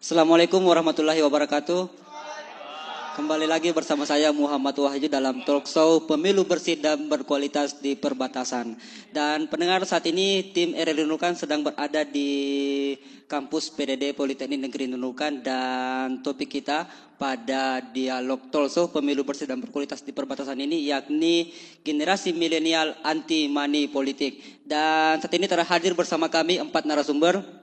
Assalamualaikum warahmatullahi wabarakatuh. Kembali lagi bersama saya Muhammad Wahyu dalam talk show Pemilu Bersih dan Berkualitas di Perbatasan. Dan pendengar saat ini tim RRI Nunukan sedang berada di kampus PDD Politeknik Negeri Nunukan dan topik kita pada dialog talk show Pemilu Bersih dan Berkualitas di Perbatasan ini yakni generasi milenial anti money politik. Dan saat ini terhadir bersama kami empat narasumber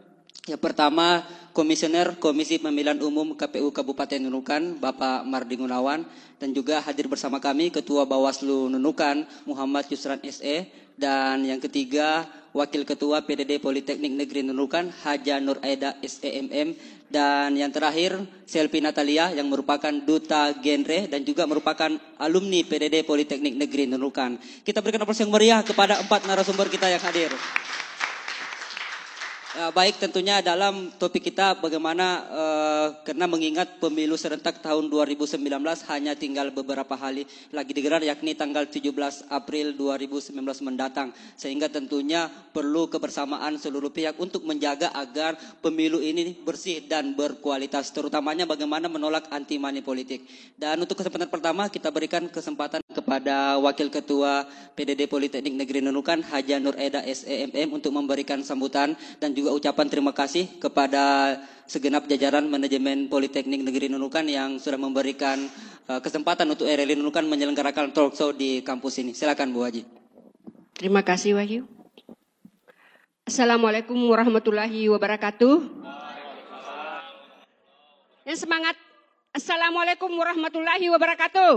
yang pertama, Komisioner Komisi Pemilihan Umum KPU Kabupaten Nunukan, Bapak Mardi Gunawan, dan juga hadir bersama kami Ketua Bawaslu Nunukan, Muhammad Yusran SE, dan yang ketiga, Wakil Ketua PDD Politeknik Negeri Nunukan, Haja Nur Aida SEMM, dan yang terakhir, Selvi Natalia yang merupakan Duta Genre dan juga merupakan alumni PDD Politeknik Negeri Nunukan. Kita berikan apresiasi yang meriah kepada empat narasumber kita yang hadir. Ya, baik tentunya dalam topik kita bagaimana uh, karena mengingat pemilu serentak tahun 2019 hanya tinggal beberapa hari lagi digelar yakni tanggal 17 April 2019 mendatang sehingga tentunya perlu kebersamaan seluruh pihak untuk menjaga agar pemilu ini bersih dan berkualitas terutamanya bagaimana menolak anti money politik. Dan untuk kesempatan pertama kita berikan kesempatan kepada Wakil Ketua PDD Politeknik Negeri Nunukan Haja Nur Eda SEMM untuk memberikan sambutan dan juga juga ucapan terima kasih kepada segenap jajaran manajemen Politeknik Negeri Nunukan yang sudah memberikan uh, kesempatan untuk RLI Nunukan menyelenggarakan talk show di kampus ini. Silakan Bu Haji. Terima kasih Wahyu. Assalamualaikum warahmatullahi wabarakatuh. Yang semangat. Assalamualaikum warahmatullahi wabarakatuh.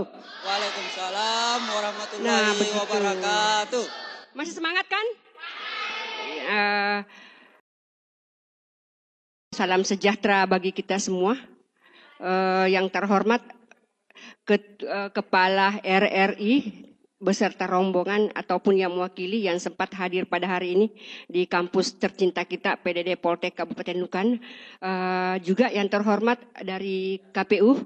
Waalaikumsalam warahmatullahi nah, wabarakatuh. Masih semangat kan? Uh, Salam sejahtera bagi kita semua. Uh, yang terhormat ke, uh, Kepala RRI beserta rombongan ataupun yang mewakili yang sempat hadir pada hari ini di kampus tercinta kita PDD Poltek Kabupaten Nukan. Uh, juga yang terhormat dari KPU,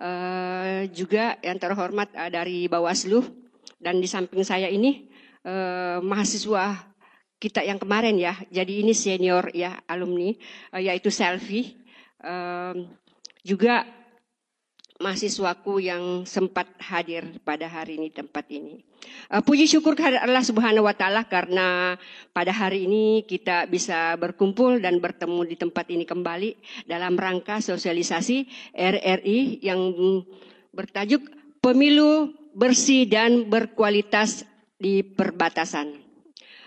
uh, juga yang terhormat dari Bawaslu dan di samping saya ini uh, mahasiswa kita yang kemarin ya. Jadi ini senior ya alumni uh, yaitu Selfie. Um, juga mahasiswaku yang sempat hadir pada hari ini tempat ini. Uh, puji syukur kepada Allah Subhanahu wa taala karena pada hari ini kita bisa berkumpul dan bertemu di tempat ini kembali dalam rangka sosialisasi RRI yang bertajuk Pemilu Bersih dan Berkualitas di Perbatasan.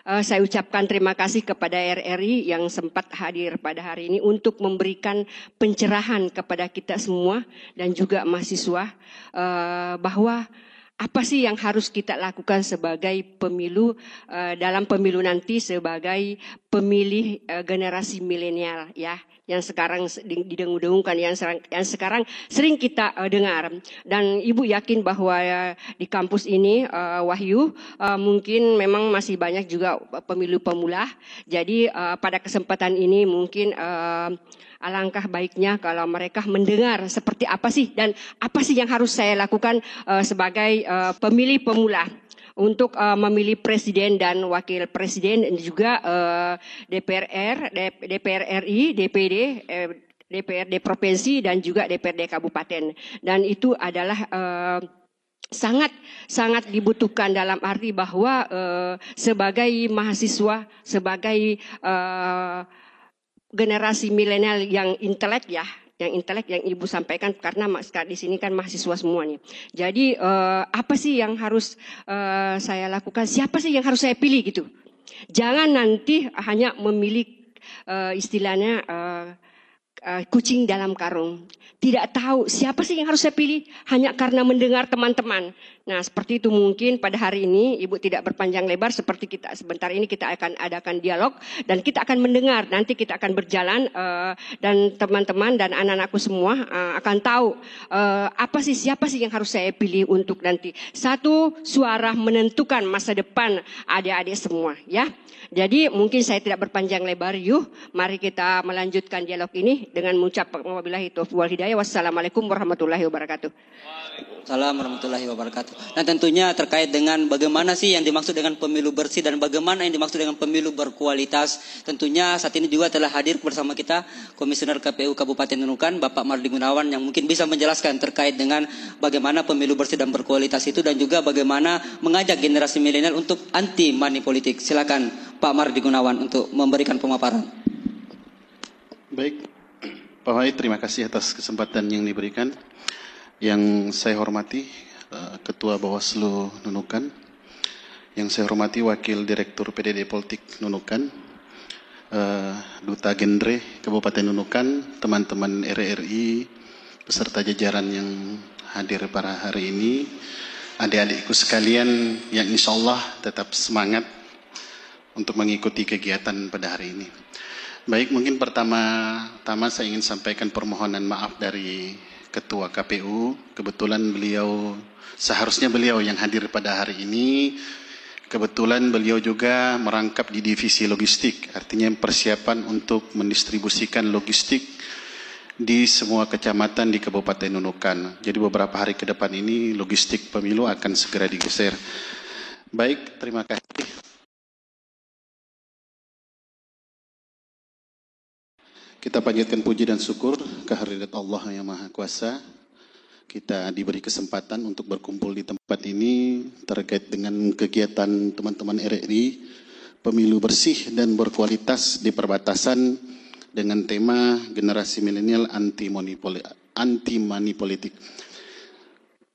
Uh, saya ucapkan terima kasih kepada RRI yang sempat hadir pada hari ini untuk memberikan pencerahan kepada kita semua dan juga mahasiswa uh, bahwa apa sih yang harus kita lakukan sebagai pemilu uh, dalam pemilu nanti sebagai pemilih uh, generasi milenial ya? Yang sekarang didengung-dengungkan yang yang sekarang sering kita uh, dengar. Dan ibu yakin bahwa uh, di kampus ini uh, Wahyu uh, mungkin memang masih banyak juga pemilu pemula. Jadi uh, pada kesempatan ini mungkin uh, alangkah baiknya kalau mereka mendengar seperti apa sih dan apa sih yang harus saya lakukan uh, sebagai uh, pemilih pemula untuk uh, memilih presiden dan wakil presiden dan juga uh, DPR, DPR RI, DPD, eh, DPRD provinsi dan juga DPRD kabupaten. Dan itu adalah uh, sangat sangat dibutuhkan dalam arti bahwa uh, sebagai mahasiswa sebagai uh, generasi milenial yang intelek ya yang intelek yang ibu sampaikan karena di sini kan mahasiswa semuanya. Jadi uh, apa sih yang harus uh, saya lakukan? Siapa sih yang harus saya pilih gitu? Jangan nanti hanya memilih uh, istilahnya uh, uh, kucing dalam karung. Tidak tahu siapa sih yang harus saya pilih hanya karena mendengar teman-teman. Nah, seperti itu mungkin pada hari ini Ibu tidak berpanjang lebar seperti kita sebentar ini kita akan adakan dialog dan kita akan mendengar. Nanti kita akan berjalan uh, dan teman-teman dan anak-anakku semua uh, akan tahu uh, apa sih siapa sih yang harus saya pilih untuk nanti. Satu suara menentukan masa depan adik-adik semua, ya. Jadi mungkin saya tidak berpanjang lebar. Yuk, mari kita melanjutkan dialog ini dengan mengucap wabillahi taufiq wal hidayah. Wassalamualaikum warahmatullahi wabarakatuh. Waalaikumsalam warahmatullahi wabarakatuh. Dan tentunya terkait dengan bagaimana sih yang dimaksud dengan pemilu bersih dan bagaimana yang dimaksud dengan pemilu berkualitas. Tentunya saat ini juga telah hadir bersama kita Komisioner KPU Kabupaten Nunukan, Bapak Mardi Gunawan yang mungkin bisa menjelaskan terkait dengan bagaimana pemilu bersih dan berkualitas itu dan juga bagaimana mengajak generasi milenial untuk anti money politik. Silakan Pak Mardi Gunawan untuk memberikan pemaparan. Baik, Pak Wahid, terima kasih atas kesempatan yang diberikan. Yang saya hormati Ketua Bawaslu Nunukan, yang saya hormati Wakil Direktur PDD Politik Nunukan, uh, Duta Genre Kabupaten Nunukan, teman-teman RRI, peserta jajaran yang hadir pada hari ini, adik-adikku sekalian yang insya Allah tetap semangat untuk mengikuti kegiatan pada hari ini. Baik, mungkin pertama-tama saya ingin sampaikan permohonan maaf dari Ketua KPU. Kebetulan beliau Seharusnya beliau yang hadir pada hari ini, kebetulan beliau juga merangkap di divisi logistik, artinya persiapan untuk mendistribusikan logistik di semua kecamatan di Kabupaten Nunukan. Jadi beberapa hari ke depan ini logistik pemilu akan segera digeser. Baik, terima kasih. Kita panjatkan puji dan syukur kehadirat Allah yang Maha Kuasa kita diberi kesempatan untuk berkumpul di tempat ini terkait dengan kegiatan teman-teman RRI pemilu bersih dan berkualitas di perbatasan dengan tema generasi milenial anti money anti money politik.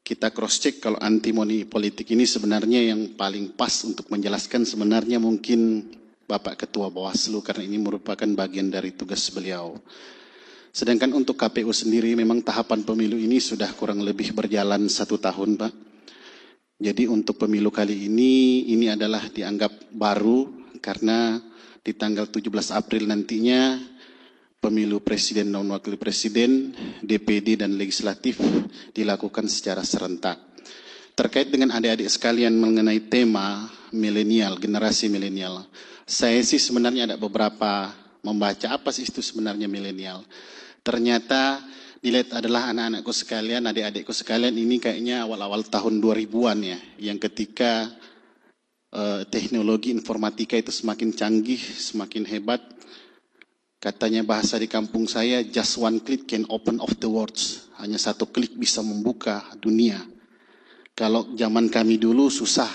Kita cross check kalau anti money politik ini sebenarnya yang paling pas untuk menjelaskan sebenarnya mungkin Bapak Ketua Bawaslu karena ini merupakan bagian dari tugas beliau. Sedangkan untuk KPU sendiri memang tahapan pemilu ini sudah kurang lebih berjalan satu tahun Pak. Jadi untuk pemilu kali ini, ini adalah dianggap baru karena di tanggal 17 April nantinya pemilu presiden dan wakil presiden, DPD dan legislatif dilakukan secara serentak. Terkait dengan adik-adik sekalian mengenai tema milenial, generasi milenial, saya sih sebenarnya ada beberapa membaca apa sih itu sebenarnya milenial. Ternyata dilihat adalah anak-anakku sekalian, adik-adikku sekalian ini kayaknya awal-awal tahun 2000-an ya, yang ketika uh, teknologi informatika itu semakin canggih, semakin hebat. Katanya bahasa di kampung saya, just one click can open of the worlds. Hanya satu klik bisa membuka dunia. Kalau zaman kami dulu susah,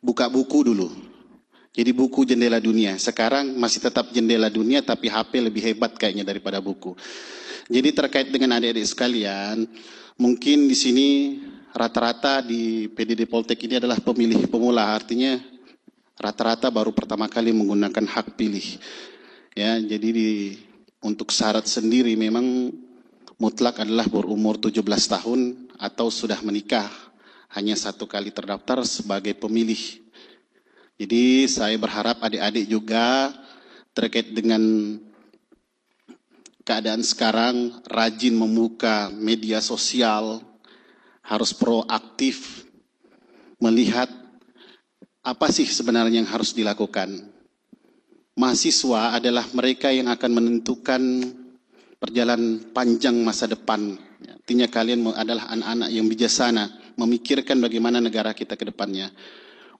buka buku dulu. Jadi buku jendela dunia. Sekarang masih tetap jendela dunia tapi HP lebih hebat kayaknya daripada buku. Jadi terkait dengan adik-adik sekalian, mungkin di sini rata-rata di PDD Poltek ini adalah pemilih pemula. Artinya rata-rata baru pertama kali menggunakan hak pilih. Ya, jadi di untuk syarat sendiri memang mutlak adalah berumur 17 tahun atau sudah menikah. Hanya satu kali terdaftar sebagai pemilih jadi saya berharap adik-adik juga terkait dengan keadaan sekarang rajin membuka media sosial, harus proaktif melihat apa sih sebenarnya yang harus dilakukan. Mahasiswa adalah mereka yang akan menentukan perjalanan panjang masa depan. Artinya kalian adalah anak-anak yang bijaksana, memikirkan bagaimana negara kita ke depannya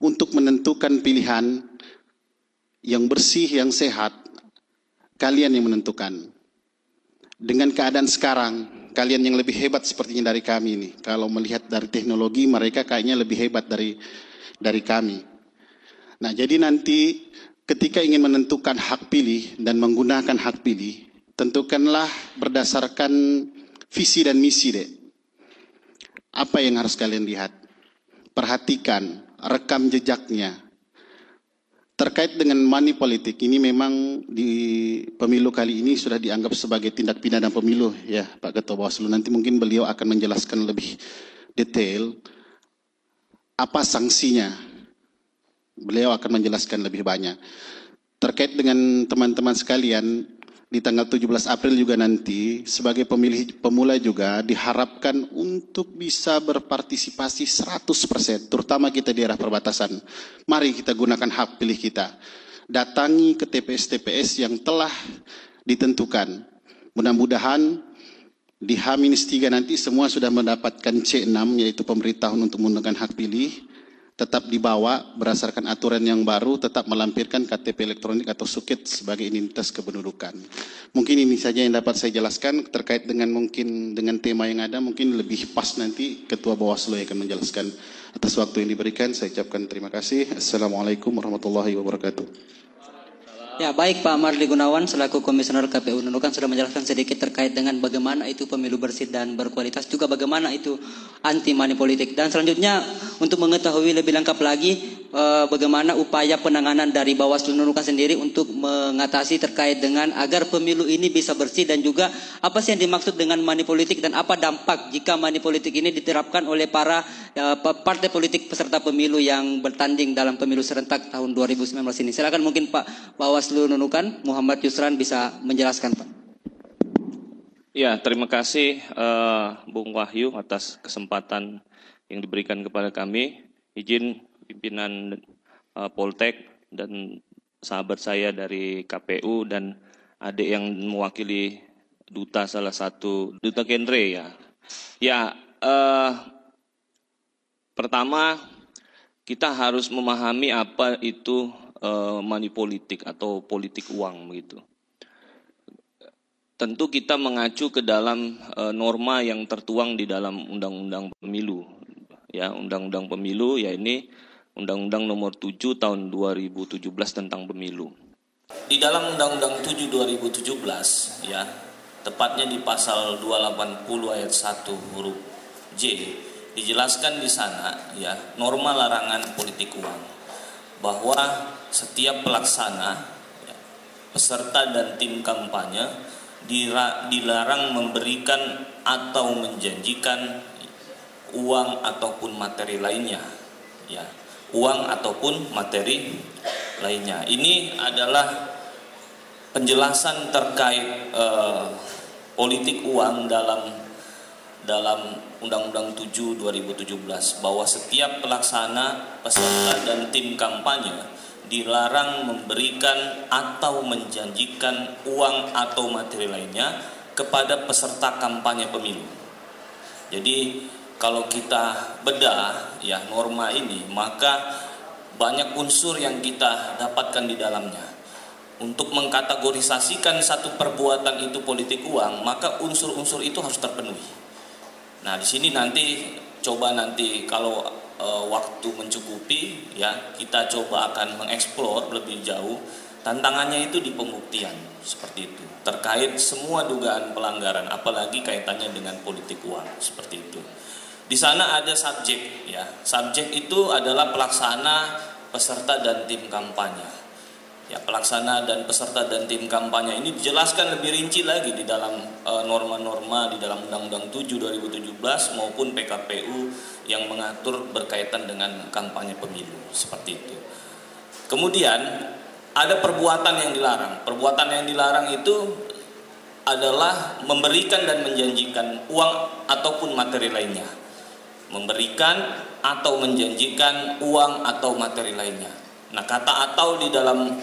untuk menentukan pilihan yang bersih, yang sehat, kalian yang menentukan. Dengan keadaan sekarang, kalian yang lebih hebat sepertinya dari kami ini. Kalau melihat dari teknologi, mereka kayaknya lebih hebat dari dari kami. Nah, jadi nanti ketika ingin menentukan hak pilih dan menggunakan hak pilih, tentukanlah berdasarkan visi dan misi, deh. Apa yang harus kalian lihat? Perhatikan rekam jejaknya. Terkait dengan money politik ini memang di pemilu kali ini sudah dianggap sebagai tindak pidana pemilu ya Pak Ketua Bawaslu. Nanti mungkin beliau akan menjelaskan lebih detail apa sanksinya. Beliau akan menjelaskan lebih banyak. Terkait dengan teman-teman sekalian, di tanggal 17 April juga nanti sebagai pemilih pemula juga diharapkan untuk bisa berpartisipasi 100% terutama kita di daerah perbatasan. Mari kita gunakan hak pilih kita. Datangi ke TPS-TPS yang telah ditentukan. Mudah-mudahan Di H-3 nanti semua sudah mendapatkan C6 yaitu pemberitahuan untuk menggunakan hak pilih tetap dibawa berdasarkan aturan yang baru tetap melampirkan KTP elektronik atau suket sebagai identitas kependudukan. Mungkin ini saja yang dapat saya jelaskan terkait dengan mungkin dengan tema yang ada mungkin lebih pas nanti Ketua Bawaslu yang akan menjelaskan atas waktu yang diberikan. Saya ucapkan terima kasih. Assalamualaikum warahmatullahi wabarakatuh. Ya baik Pak Marli Gunawan selaku Komisioner KPU Nunukan sudah menjelaskan sedikit terkait dengan bagaimana itu pemilu bersih dan berkualitas juga bagaimana itu anti money politik. Dan selanjutnya untuk mengetahui lebih lengkap lagi eh, bagaimana upaya penanganan dari Bawaslu Nunukan sendiri untuk mengatasi terkait dengan agar pemilu ini bisa bersih dan juga apa sih yang dimaksud dengan money politik dan apa dampak jika money politik ini diterapkan oleh para eh, partai politik peserta pemilu yang bertanding dalam pemilu serentak tahun 2019 ini. Silakan mungkin Pak Bawaslu Nunukan, Muhammad Yusran bisa menjelaskan Pak. Ya, terima kasih uh, Bung Wahyu atas kesempatan yang diberikan kepada kami. Izin pimpinan uh, Poltek dan sahabat saya dari KPU dan adik yang mewakili duta salah satu duta Kendre ya. Ya, uh, pertama kita harus memahami apa itu uh, money politik atau politik uang begitu. Tentu kita mengacu ke dalam uh, norma yang tertuang di dalam Undang-Undang Pemilu. Ya, Undang-Undang Pemilu ya ini Undang-Undang Nomor 7 Tahun 2017 tentang Pemilu. Di dalam Undang-Undang 7 2017 ya, tepatnya di pasal 280 ayat 1 huruf J dijelaskan di sana ya norma larangan politik uang bahwa setiap pelaksana ya, peserta dan tim kampanye dilarang memberikan atau menjanjikan uang ataupun materi lainnya ya uang ataupun materi lainnya ini adalah penjelasan terkait eh, politik uang dalam dalam Undang-Undang 7 2017 bahwa setiap pelaksana, peserta dan tim kampanye dilarang memberikan atau menjanjikan uang atau materi lainnya kepada peserta kampanye pemilu. Jadi kalau kita bedah ya norma ini maka banyak unsur yang kita dapatkan di dalamnya. Untuk mengkategorisasikan satu perbuatan itu politik uang, maka unsur-unsur itu harus terpenuhi. Nah, di sini nanti coba nanti kalau e, waktu mencukupi ya, kita coba akan mengeksplor lebih jauh tantangannya itu di pembuktian seperti itu. Terkait semua dugaan pelanggaran apalagi kaitannya dengan politik uang seperti itu. Di sana ada subjek ya. Subjek itu adalah pelaksana, peserta dan tim kampanye ya pelaksana dan peserta dan tim kampanye ini dijelaskan lebih rinci lagi di dalam eh, norma-norma uh, di dalam Undang-Undang 7 2017 maupun PKPU yang mengatur berkaitan dengan kampanye pemilu seperti itu. Kemudian ada perbuatan yang dilarang. Perbuatan yang dilarang itu adalah memberikan dan menjanjikan uang ataupun materi lainnya. Memberikan atau menjanjikan uang atau materi lainnya. Nah, kata atau di dalam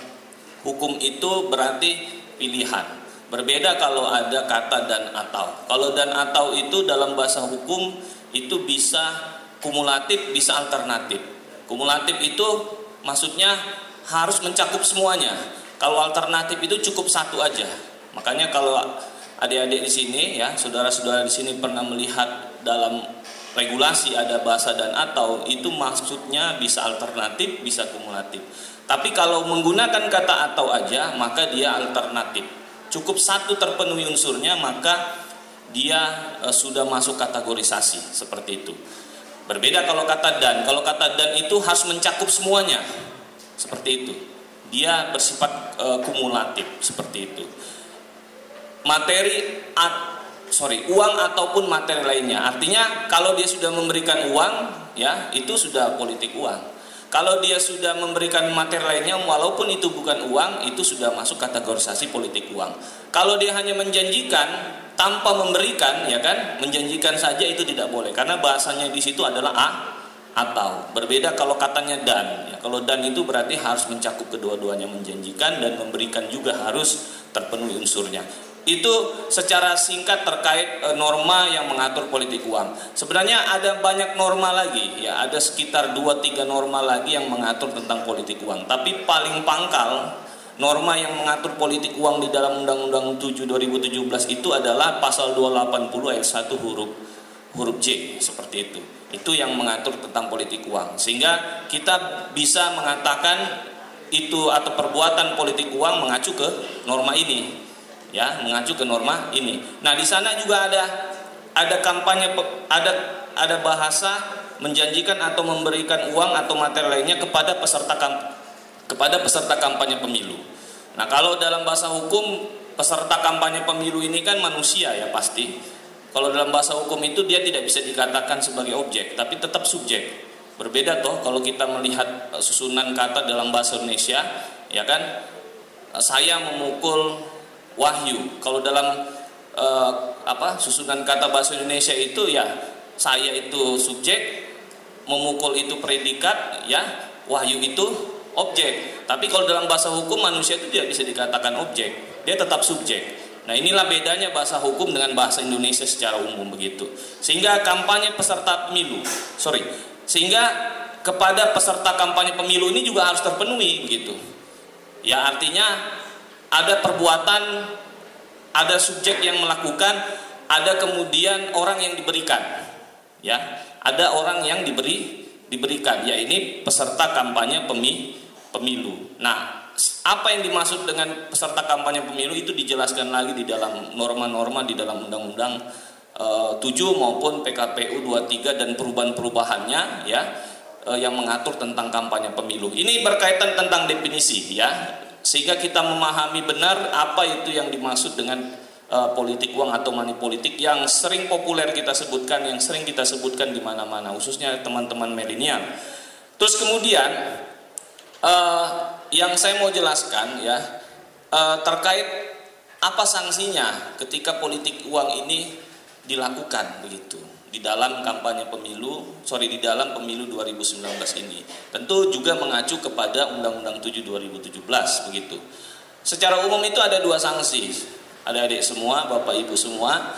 Hukum itu berarti pilihan. Berbeda kalau ada kata dan atau. Kalau dan atau itu dalam bahasa hukum itu bisa kumulatif, bisa alternatif. Kumulatif itu maksudnya harus mencakup semuanya. Kalau alternatif itu cukup satu aja. Makanya kalau adik-adik di sini ya, saudara-saudara di sini pernah melihat dalam regulasi ada bahasa dan atau itu maksudnya bisa alternatif, bisa kumulatif. Tapi kalau menggunakan kata atau aja, maka dia alternatif. Cukup satu terpenuhi unsurnya, maka dia e, sudah masuk kategorisasi seperti itu. Berbeda kalau kata dan. Kalau kata dan itu harus mencakup semuanya. Seperti itu. Dia bersifat e, kumulatif seperti itu. Materi at, sorry, uang ataupun materi lainnya. Artinya kalau dia sudah memberikan uang, ya, itu sudah politik uang kalau dia sudah memberikan materi lainnya walaupun itu bukan uang, itu sudah masuk kategorisasi politik uang. Kalau dia hanya menjanjikan tanpa memberikan, ya kan, menjanjikan saja itu tidak boleh karena bahasanya di situ adalah a atau berbeda kalau katanya dan. Ya, kalau dan itu berarti harus mencakup kedua-duanya menjanjikan dan memberikan juga harus terpenuhi unsurnya. Itu secara singkat terkait e, norma yang mengatur politik uang. Sebenarnya ada banyak norma lagi, ya ada sekitar 2-3 norma lagi yang mengatur tentang politik uang. Tapi paling pangkal norma yang mengatur politik uang di dalam Undang-Undang 7 2017 itu adalah pasal 280 ayat 1 huruf huruf J seperti itu. Itu yang mengatur tentang politik uang. Sehingga kita bisa mengatakan itu atau perbuatan politik uang mengacu ke norma ini ya mengacu ke norma ini. Nah di sana juga ada ada kampanye ada ada bahasa menjanjikan atau memberikan uang atau materi lainnya kepada peserta kepada peserta kampanye pemilu. Nah kalau dalam bahasa hukum peserta kampanye pemilu ini kan manusia ya pasti. Kalau dalam bahasa hukum itu dia tidak bisa dikatakan sebagai objek, tapi tetap subjek. Berbeda toh kalau kita melihat eh, susunan kata dalam bahasa Indonesia, ya kan? Saya memukul wahyu. Kalau dalam uh, apa susunan kata bahasa Indonesia itu ya saya itu subjek, memukul itu predikat, ya wahyu itu objek. Tapi kalau dalam bahasa hukum manusia itu tidak bisa dikatakan objek, dia tetap subjek. Nah inilah bedanya bahasa hukum dengan bahasa Indonesia secara umum begitu. Sehingga kampanye peserta pemilu, sorry, sehingga kepada peserta kampanye pemilu ini juga harus terpenuhi begitu. Ya artinya ada perbuatan, ada subjek yang melakukan, ada kemudian orang yang diberikan. Ya, ada orang yang diberi diberikan, ya ini peserta kampanye pemi, pemilu. Nah, apa yang dimaksud dengan peserta kampanye pemilu itu dijelaskan lagi di dalam norma-norma di dalam undang-undang eh, uh, 7 maupun PKPU 23 dan perubahan-perubahannya ya uh, yang mengatur tentang kampanye pemilu. Ini berkaitan tentang definisi ya sehingga kita memahami benar apa itu yang dimaksud dengan uh, politik uang atau money politik yang sering populer kita sebutkan, yang sering kita sebutkan di mana-mana, khususnya teman-teman milenial. Terus kemudian uh, yang saya mau jelaskan ya uh, terkait apa sanksinya ketika politik uang ini dilakukan begitu di dalam kampanye pemilu, sorry di dalam pemilu 2019 ini. Tentu juga mengacu kepada Undang-Undang 7 2017 begitu. Secara umum itu ada dua sanksi. Adik-adik semua, Bapak Ibu semua,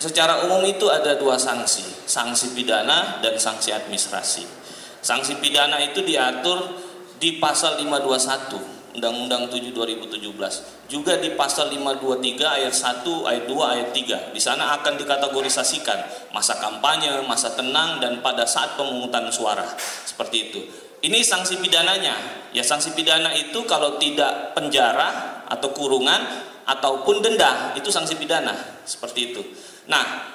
secara umum itu ada dua sanksi, sanksi pidana dan sanksi administrasi. Sanksi pidana itu diatur di pasal 521 Undang-Undang 7 2017. Juga di pasal 523 ayat 1, ayat 2, ayat 3. Di sana akan dikategorisasikan masa kampanye, masa tenang dan pada saat pemungutan suara. Seperti itu. Ini sanksi pidananya. Ya sanksi pidana itu kalau tidak penjara atau kurungan ataupun denda, itu sanksi pidana. Seperti itu. Nah,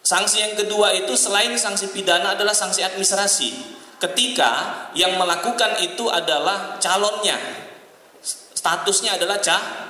sanksi yang kedua itu selain sanksi pidana adalah sanksi administrasi ketika yang melakukan itu adalah calonnya statusnya adalah cah,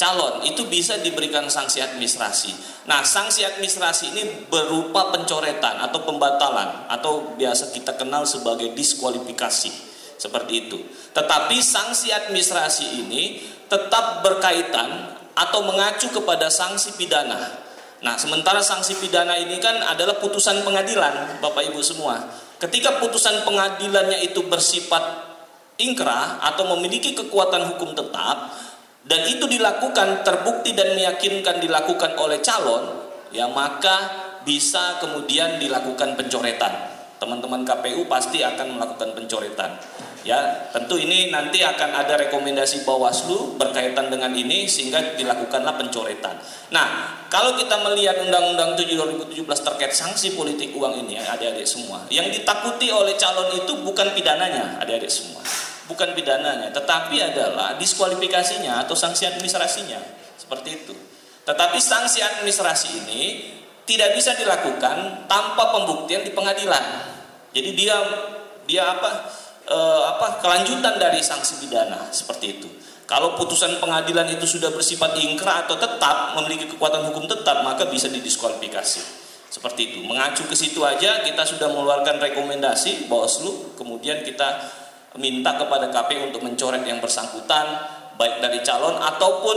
calon itu bisa diberikan sanksi administrasi. Nah, sanksi administrasi ini berupa pencoretan atau pembatalan atau biasa kita kenal sebagai diskualifikasi seperti itu. Tetapi sanksi administrasi ini tetap berkaitan atau mengacu kepada sanksi pidana. Nah, sementara sanksi pidana ini kan adalah putusan pengadilan, Bapak Ibu semua. Ketika putusan pengadilannya itu bersifat ingkrah atau memiliki kekuatan hukum tetap dan itu dilakukan terbukti dan meyakinkan dilakukan oleh calon ya maka bisa kemudian dilakukan pencoretan. Teman-teman KPU pasti akan melakukan pencoretan ya tentu ini nanti akan ada rekomendasi Bawaslu berkaitan dengan ini sehingga dilakukanlah pencoretan. Nah kalau kita melihat Undang-Undang 7 2017 terkait sanksi politik uang ini adik-adik semua yang ditakuti oleh calon itu bukan pidananya adik-adik semua. Bukan pidananya tetapi adalah diskualifikasinya atau sanksi administrasinya. Seperti itu. Tetapi sanksi administrasi ini tidak bisa dilakukan tanpa pembuktian di pengadilan. Jadi dia dia apa e, apa kelanjutan dari sanksi pidana seperti itu. Kalau putusan pengadilan itu sudah bersifat ingkrah atau tetap memiliki kekuatan hukum tetap maka bisa didiskualifikasi. Seperti itu. Mengacu ke situ aja kita sudah mengeluarkan rekomendasi Bawaslu, kemudian kita minta kepada KPU untuk mencoret yang bersangkutan baik dari calon ataupun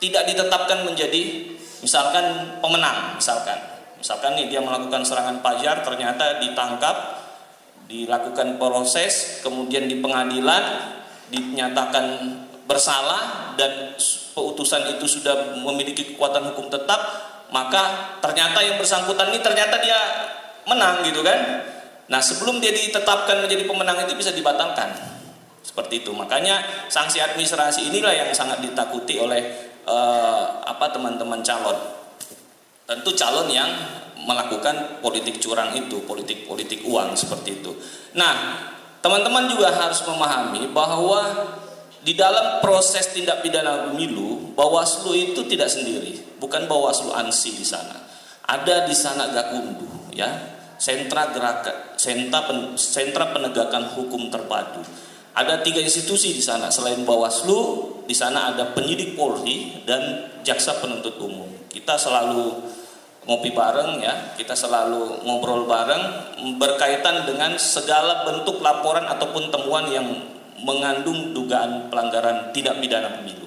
tidak ditetapkan menjadi misalkan pemenang misalkan misalkan nih dia melakukan serangan pajar ternyata ditangkap dilakukan proses kemudian di pengadilan dinyatakan bersalah dan Peutusan itu sudah memiliki kekuatan hukum tetap, maka ternyata yang bersangkutan ini ternyata dia menang gitu kan. Nah, sebelum dia ditetapkan menjadi pemenang itu bisa dibatalkan. Seperti itu. Makanya sanksi administrasi inilah yang sangat ditakuti oleh eh, apa teman-teman calon. Tentu calon yang melakukan politik curang itu, politik-politik uang seperti itu. Nah, teman-teman juga harus memahami bahwa di dalam proses tindak pidana pemilu, Bawaslu itu tidak sendiri, bukan Bawaslu ANSI di sana. Ada di sana Gakundu, ya, sentra gerakan, sentra, pen, sentra penegakan hukum terpadu. Ada tiga institusi di sana, selain Bawaslu, di sana ada penyidik Polri dan jaksa penuntut umum. Kita selalu ngopi bareng ya, kita selalu ngobrol bareng berkaitan dengan segala bentuk laporan ataupun temuan yang mengandung dugaan pelanggaran tidak pidana pemilu.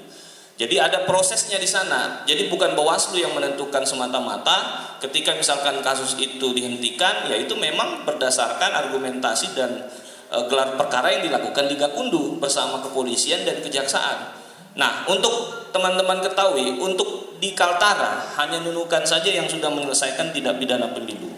Jadi ada prosesnya di sana. Jadi bukan Bawaslu yang menentukan semata-mata ketika misalkan kasus itu dihentikan, ya itu memang berdasarkan argumentasi dan e, gelar perkara yang dilakukan di Gakundu bersama kepolisian dan kejaksaan. Nah, untuk teman-teman ketahui, untuk di Kaltara hanya nunukan saja yang sudah menyelesaikan tidak pidana pemilu.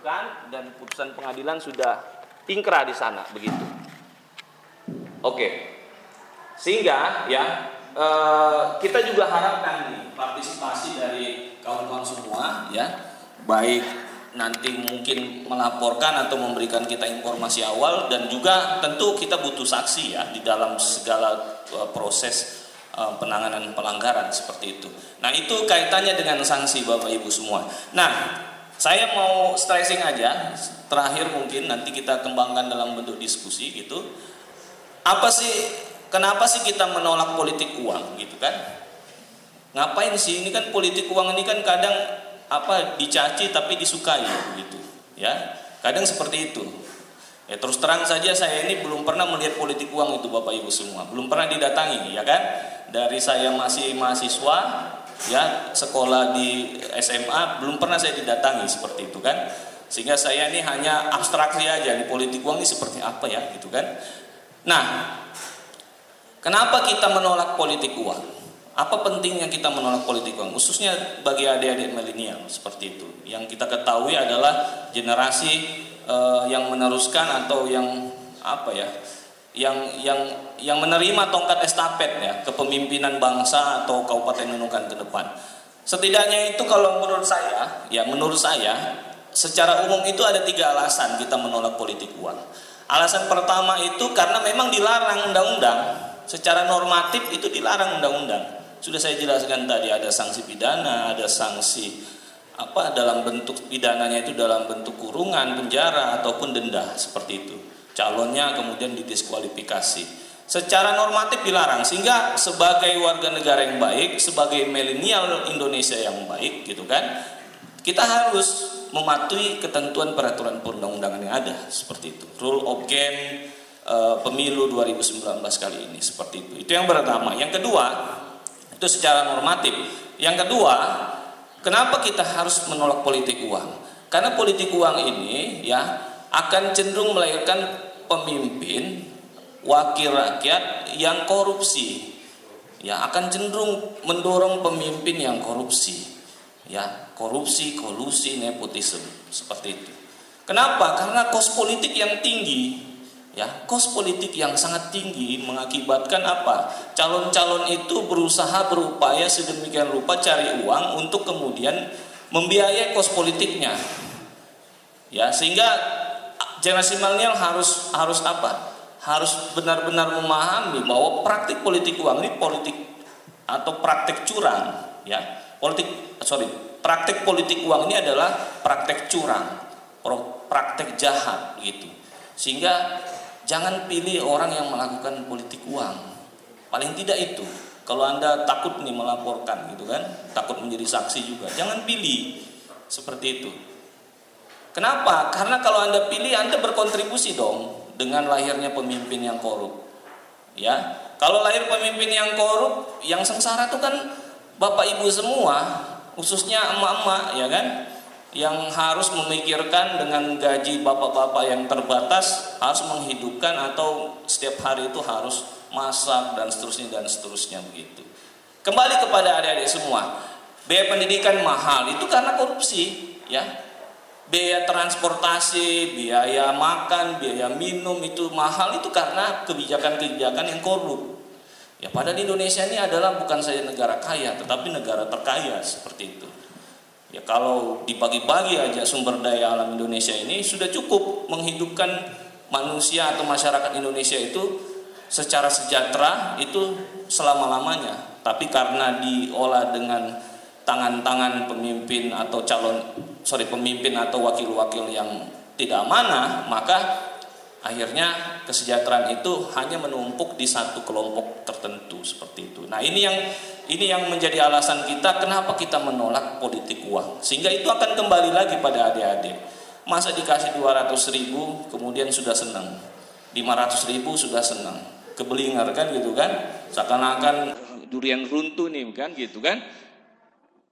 lakukan dan putusan pengadilan sudah ingkrah di sana begitu. Oke. Sehingga ya eh, kita juga harapkan nih partisipasi dari kawan-kawan semua ya baik nanti mungkin melaporkan atau memberikan kita informasi awal dan juga tentu kita butuh saksi ya di dalam segala uh, proses uh, penanganan pelanggaran seperti itu. Nah, itu kaitannya dengan sanksi Bapak Ibu semua. Nah, saya mau stressing aja, terakhir mungkin nanti kita kembangkan dalam bentuk diskusi gitu. Apa sih, kenapa sih kita menolak politik uang gitu kan? Ngapain sih ini kan politik uang ini kan kadang apa dicaci tapi disukai gitu, ya. Kadang seperti itu. Ya terus terang saja saya ini belum pernah melihat politik uang itu Bapak Ibu semua, belum pernah didatangi ya kan? Dari saya masih mahasiswa ya sekolah di SMA belum pernah saya didatangi seperti itu kan sehingga saya ini hanya abstraksi aja di politik uang ini seperti apa ya gitu kan nah kenapa kita menolak politik uang apa pentingnya kita menolak politik uang khususnya bagi adik-adik milenial seperti itu yang kita ketahui adalah generasi eh, yang meneruskan atau yang apa ya yang yang yang menerima tongkat estafet ya kepemimpinan bangsa atau Kabupaten Nunukan ke depan. Setidaknya itu kalau menurut saya, ya menurut saya secara umum itu ada tiga alasan kita menolak politik uang. Alasan pertama itu karena memang dilarang undang-undang. Secara normatif itu dilarang undang-undang. Sudah saya jelaskan tadi ada sanksi pidana, ada sanksi apa dalam bentuk pidananya itu dalam bentuk kurungan, penjara ataupun denda seperti itu calonnya kemudian didiskualifikasi. Secara normatif dilarang sehingga sebagai warga negara yang baik, sebagai milenial Indonesia yang baik gitu kan, kita harus mematuhi ketentuan peraturan perundang-undangan yang ada seperti itu. Rule of game e, pemilu 2019 kali ini seperti itu. Itu yang pertama. Yang kedua, itu secara normatif. Yang kedua, kenapa kita harus menolak politik uang? Karena politik uang ini ya akan cenderung melahirkan pemimpin wakil rakyat yang korupsi ya akan cenderung mendorong pemimpin yang korupsi ya korupsi kolusi nepotisme. Seperti itu. Kenapa? Karena kos politik yang tinggi ya kos politik yang sangat tinggi mengakibatkan apa? Calon-calon itu berusaha berupaya sedemikian rupa cari uang untuk kemudian membiayai kos politiknya. Ya sehingga generasi milenial harus harus apa? Harus benar-benar memahami bahwa praktik politik uang ini politik atau praktik curang, ya. Politik sorry, praktik politik uang ini adalah praktek curang, praktek jahat gitu. Sehingga jangan pilih orang yang melakukan politik uang. Paling tidak itu. Kalau Anda takut nih melaporkan gitu kan, takut menjadi saksi juga, jangan pilih seperti itu. Kenapa? Karena kalau Anda pilih Anda berkontribusi dong dengan lahirnya pemimpin yang korup. Ya, kalau lahir pemimpin yang korup, yang sengsara itu kan bapak ibu semua, khususnya emak-emak, ya kan, yang harus memikirkan dengan gaji bapak-bapak yang terbatas harus menghidupkan atau setiap hari itu harus masak dan seterusnya dan seterusnya begitu. Kembali kepada adik-adik semua, biaya pendidikan mahal itu karena korupsi, ya biaya transportasi, biaya makan, biaya minum itu mahal itu karena kebijakan-kebijakan yang korup. Ya pada di Indonesia ini adalah bukan saja negara kaya, tetapi negara terkaya seperti itu. Ya kalau dibagi-bagi aja sumber daya alam Indonesia ini sudah cukup menghidupkan manusia atau masyarakat Indonesia itu secara sejahtera itu selama-lamanya. Tapi karena diolah dengan tangan-tangan pemimpin atau calon sorry pemimpin atau wakil-wakil yang tidak mana maka akhirnya kesejahteraan itu hanya menumpuk di satu kelompok tertentu seperti itu. Nah ini yang ini yang menjadi alasan kita kenapa kita menolak politik uang sehingga itu akan kembali lagi pada adik-adik. Masa dikasih 200 ribu kemudian sudah senang 500 ribu sudah senang kebelingar kan gitu kan seakan-akan durian runtuh nih kan gitu kan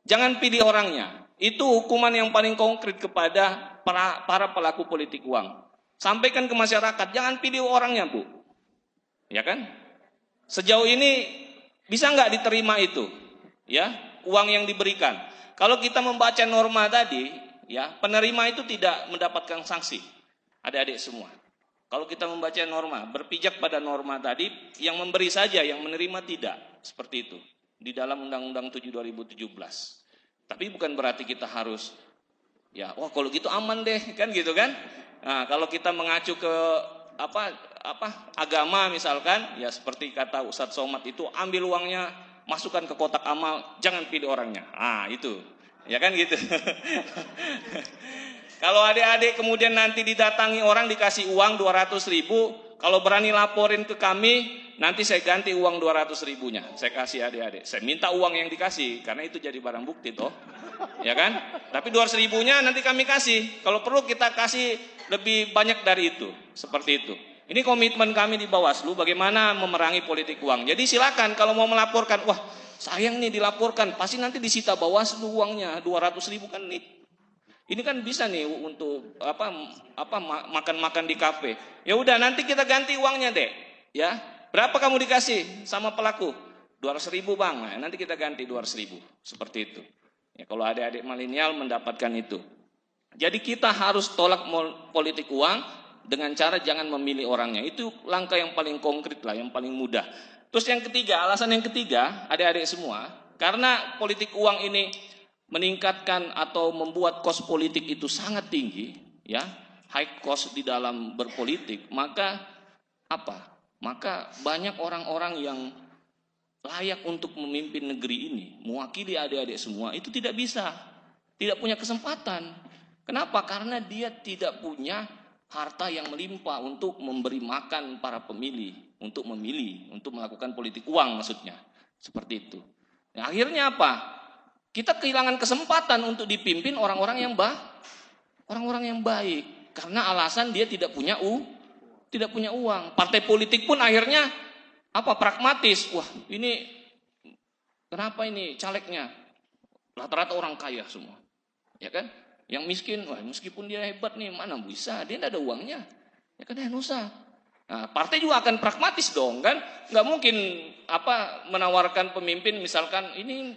Jangan pilih orangnya. Itu hukuman yang paling konkret kepada para, para pelaku politik uang. Sampaikan ke masyarakat, jangan pilih orangnya, Bu. Ya kan? Sejauh ini bisa nggak diterima itu? Ya, uang yang diberikan. Kalau kita membaca norma tadi, ya, penerima itu tidak mendapatkan sanksi. Adik-adik semua. Kalau kita membaca norma, berpijak pada norma tadi, yang memberi saja, yang menerima tidak. Seperti itu. Di dalam Undang-Undang 7 2017. Tapi bukan berarti kita harus ya, wah kalau gitu aman deh, kan gitu kan? Nah, kalau kita mengacu ke apa apa agama misalkan, ya seperti kata Ustadz Somad itu ambil uangnya masukkan ke kotak amal, jangan pilih orangnya. Ah, itu. Ya kan gitu. kalau adik-adik kemudian nanti didatangi orang dikasih uang 200 ribu, kalau berani laporin ke kami, nanti saya ganti uang 200 ribunya. Saya kasih adik-adik. Saya minta uang yang dikasih, karena itu jadi barang bukti toh. Ya kan? Tapi 200 ribunya nanti kami kasih. Kalau perlu kita kasih lebih banyak dari itu. Seperti itu. Ini komitmen kami di Bawaslu bagaimana memerangi politik uang. Jadi silakan kalau mau melaporkan, wah sayang nih dilaporkan, pasti nanti disita Bawaslu uangnya 200 ribu kan nih ini kan bisa nih untuk apa apa makan-makan di kafe. Ya udah nanti kita ganti uangnya deh. Ya, berapa kamu dikasih sama pelaku? 200 ribu bang, nah, nanti kita ganti 200 ribu. Seperti itu. Ya, kalau adik-adik milenial mendapatkan itu. Jadi kita harus tolak politik uang dengan cara jangan memilih orangnya. Itu langkah yang paling konkret lah, yang paling mudah. Terus yang ketiga, alasan yang ketiga, adik-adik semua, karena politik uang ini meningkatkan atau membuat kos politik itu sangat tinggi, ya, high cost di dalam berpolitik, maka apa? Maka banyak orang-orang yang layak untuk memimpin negeri ini, mewakili adik-adik semua, itu tidak bisa, tidak punya kesempatan. Kenapa? Karena dia tidak punya harta yang melimpah untuk memberi makan para pemilih, untuk memilih, untuk melakukan politik uang maksudnya. Seperti itu. Nah, akhirnya apa? Kita kehilangan kesempatan untuk dipimpin orang-orang yang bah, orang-orang yang baik karena alasan dia tidak punya u, tidak punya uang. Partai politik pun akhirnya apa pragmatis. Wah, ini kenapa ini calegnya rata-rata orang kaya semua. Ya kan? Yang miskin, wah meskipun dia hebat nih, mana bisa? Dia tidak ada uangnya. Ya kan, ya usah. Nah, partai juga akan pragmatis dong kan, nggak mungkin apa menawarkan pemimpin misalkan ini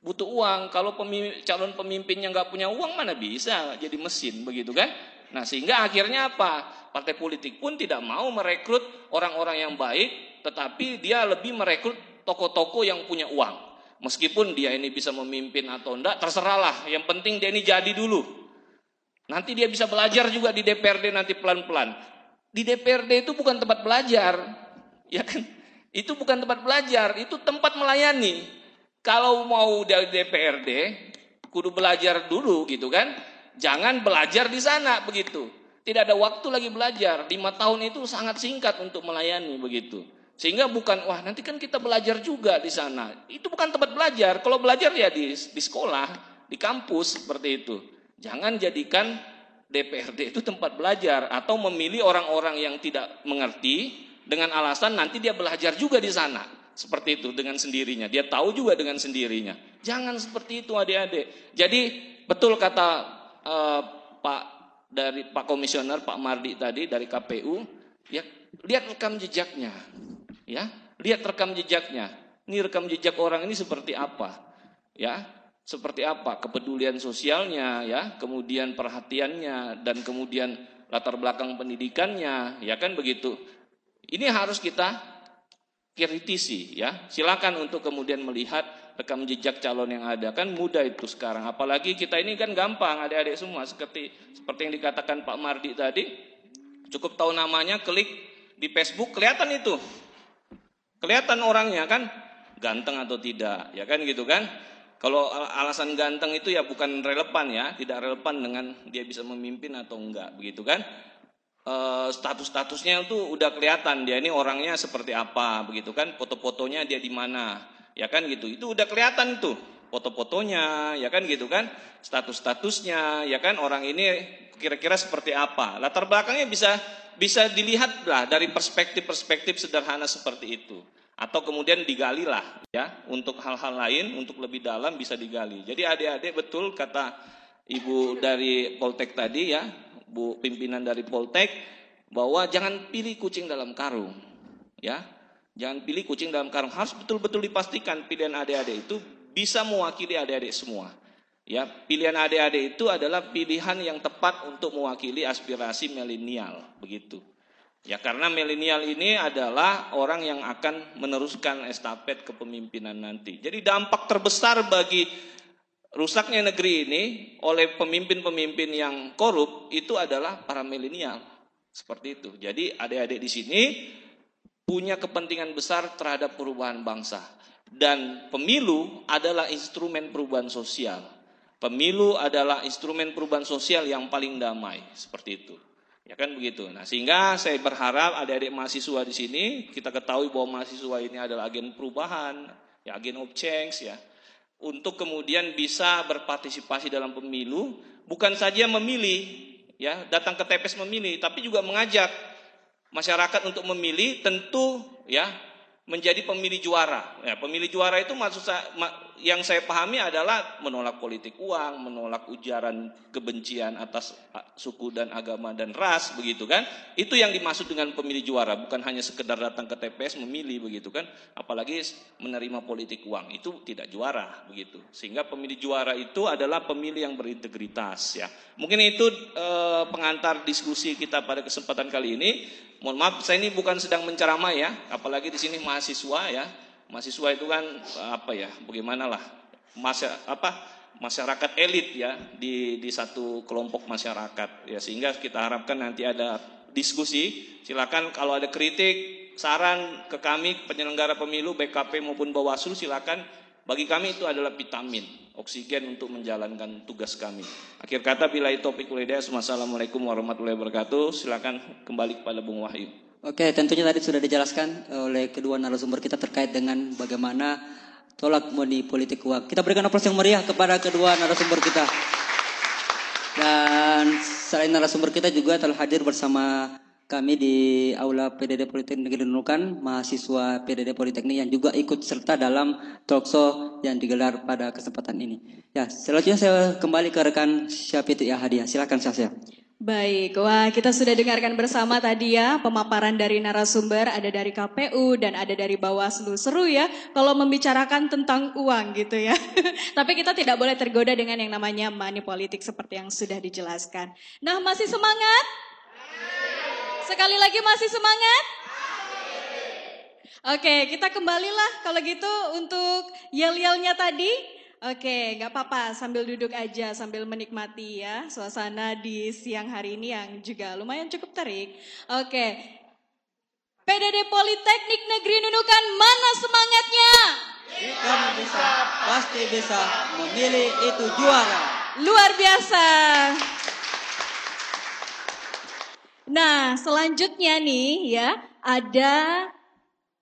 butuh uang. Kalau pemimpin, calon pemimpinnya nggak punya uang mana bisa jadi mesin begitu kan? Nah sehingga akhirnya apa? Partai politik pun tidak mau merekrut orang-orang yang baik, tetapi dia lebih merekrut toko-toko yang punya uang. Meskipun dia ini bisa memimpin atau enggak, terserahlah. Yang penting dia ini jadi dulu. Nanti dia bisa belajar juga di DPRD nanti pelan-pelan. Di DPRD itu bukan tempat belajar, ya kan? Itu bukan tempat belajar, itu tempat melayani. Kalau mau dari DPRD, kudu belajar dulu gitu kan. Jangan belajar di sana begitu. Tidak ada waktu lagi belajar. Lima tahun itu sangat singkat untuk melayani begitu. Sehingga bukan, wah nanti kan kita belajar juga di sana. Itu bukan tempat belajar. Kalau belajar ya di, di sekolah, di kampus seperti itu. Jangan jadikan DPRD itu tempat belajar atau memilih orang-orang yang tidak mengerti dengan alasan nanti dia belajar juga di sana. Seperti itu dengan sendirinya. Dia tahu juga dengan sendirinya. Jangan seperti itu adik-adik. Jadi betul kata uh, Pak dari Pak Komisioner Pak Mardi tadi dari KPU, ya lihat rekam jejaknya. Ya, lihat rekam jejaknya. Ini rekam jejak orang ini seperti apa? Ya, seperti apa kepedulian sosialnya ya, kemudian perhatiannya dan kemudian latar belakang pendidikannya, ya kan begitu. Ini harus kita kritisi ya. Silakan untuk kemudian melihat rekam jejak calon yang ada kan mudah itu sekarang. Apalagi kita ini kan gampang adik-adik semua seperti seperti yang dikatakan Pak Mardi tadi. Cukup tahu namanya, klik di Facebook kelihatan itu. Kelihatan orangnya kan ganteng atau tidak, ya kan gitu kan? Kalau alasan ganteng itu ya bukan relevan ya, tidak relevan dengan dia bisa memimpin atau enggak, begitu kan? E, status-statusnya itu udah kelihatan dia ini orangnya seperti apa, begitu kan? Foto-fotonya dia di mana, ya kan gitu. Itu udah kelihatan tuh foto-fotonya, ya kan gitu kan? Status-statusnya, ya kan orang ini kira-kira seperti apa? Latar belakangnya bisa bisa dilihat lah dari perspektif-perspektif sederhana seperti itu atau kemudian digali lah ya untuk hal-hal lain untuk lebih dalam bisa digali. Jadi adik-adik betul kata ibu dari Poltek tadi ya, bu pimpinan dari Poltek bahwa jangan pilih kucing dalam karung ya, jangan pilih kucing dalam karung harus betul-betul dipastikan pilihan adik-adik itu bisa mewakili adik-adik semua. Ya, pilihan adik-adik itu adalah pilihan yang tepat untuk mewakili aspirasi milenial, begitu. Ya karena milenial ini adalah orang yang akan meneruskan estafet kepemimpinan nanti. Jadi dampak terbesar bagi rusaknya negeri ini oleh pemimpin-pemimpin yang korup itu adalah para milenial. Seperti itu. Jadi adik-adik di sini punya kepentingan besar terhadap perubahan bangsa. Dan pemilu adalah instrumen perubahan sosial. Pemilu adalah instrumen perubahan sosial yang paling damai. Seperti itu. Ya kan begitu. Nah, sehingga saya berharap adik-adik mahasiswa di sini kita ketahui bahwa mahasiswa ini adalah agen perubahan, ya agen of change ya. Untuk kemudian bisa berpartisipasi dalam pemilu, bukan saja memilih, ya, datang ke TPS memilih, tapi juga mengajak masyarakat untuk memilih tentu ya menjadi pemilih juara. Ya, pemilih juara itu maksud saya yang saya pahami adalah menolak politik uang, menolak ujaran kebencian atas suku dan agama dan ras begitu kan. Itu yang dimaksud dengan pemilih juara, bukan hanya sekedar datang ke TPS memilih begitu kan. Apalagi menerima politik uang, itu tidak juara begitu. Sehingga pemilih juara itu adalah pemilih yang berintegritas ya. Mungkin itu eh, pengantar diskusi kita pada kesempatan kali ini. Mohon maaf, saya ini bukan sedang menceramah ya, apalagi di sini mahasiswa ya. Mahasiswa itu kan apa ya bagaimana lah masa apa masyarakat elit ya di di satu kelompok masyarakat. Ya sehingga kita harapkan nanti ada diskusi. Silakan kalau ada kritik saran ke kami penyelenggara pemilu BKP maupun Bawaslu silakan bagi kami itu adalah vitamin oksigen untuk menjalankan tugas kami akhir kata bila itu topik kuliah Assalamualaikum warahmatullahi wabarakatuh silakan kembali kepada Bung Wahyu Oke, tentunya tadi sudah dijelaskan oleh kedua narasumber kita terkait dengan bagaimana tolak money politik uang. Kita berikan aplaus yang meriah kepada kedua narasumber kita. Dan selain narasumber kita juga telah hadir bersama kami di Aula PDD Politeknik Negeri Nunukan, mahasiswa PDD Politeknik yang juga ikut serta dalam talkshow yang digelar pada kesempatan ini. Ya, selanjutnya saya kembali ke rekan Syafiq Ya Hadiah. Silakan Syafia. Baik, wah kita sudah dengarkan bersama tadi ya pemaparan dari narasumber, ada dari KPU dan ada dari Bawaslu. Seru ya kalau membicarakan tentang uang gitu ya. Tapi kita tidak boleh tergoda dengan yang namanya money politik seperti yang sudah dijelaskan. Nah masih semangat? Sekali lagi masih semangat? Oke, kita kembalilah kalau gitu untuk yel-yelnya tadi. Oke, nggak apa-apa sambil duduk aja sambil menikmati ya suasana di siang hari ini yang juga lumayan cukup terik. Oke, PDD Politeknik Negeri Nunukan mana semangatnya? Jika bisa, pasti bisa memilih itu juara. Luar biasa. Nah, selanjutnya nih ya, ada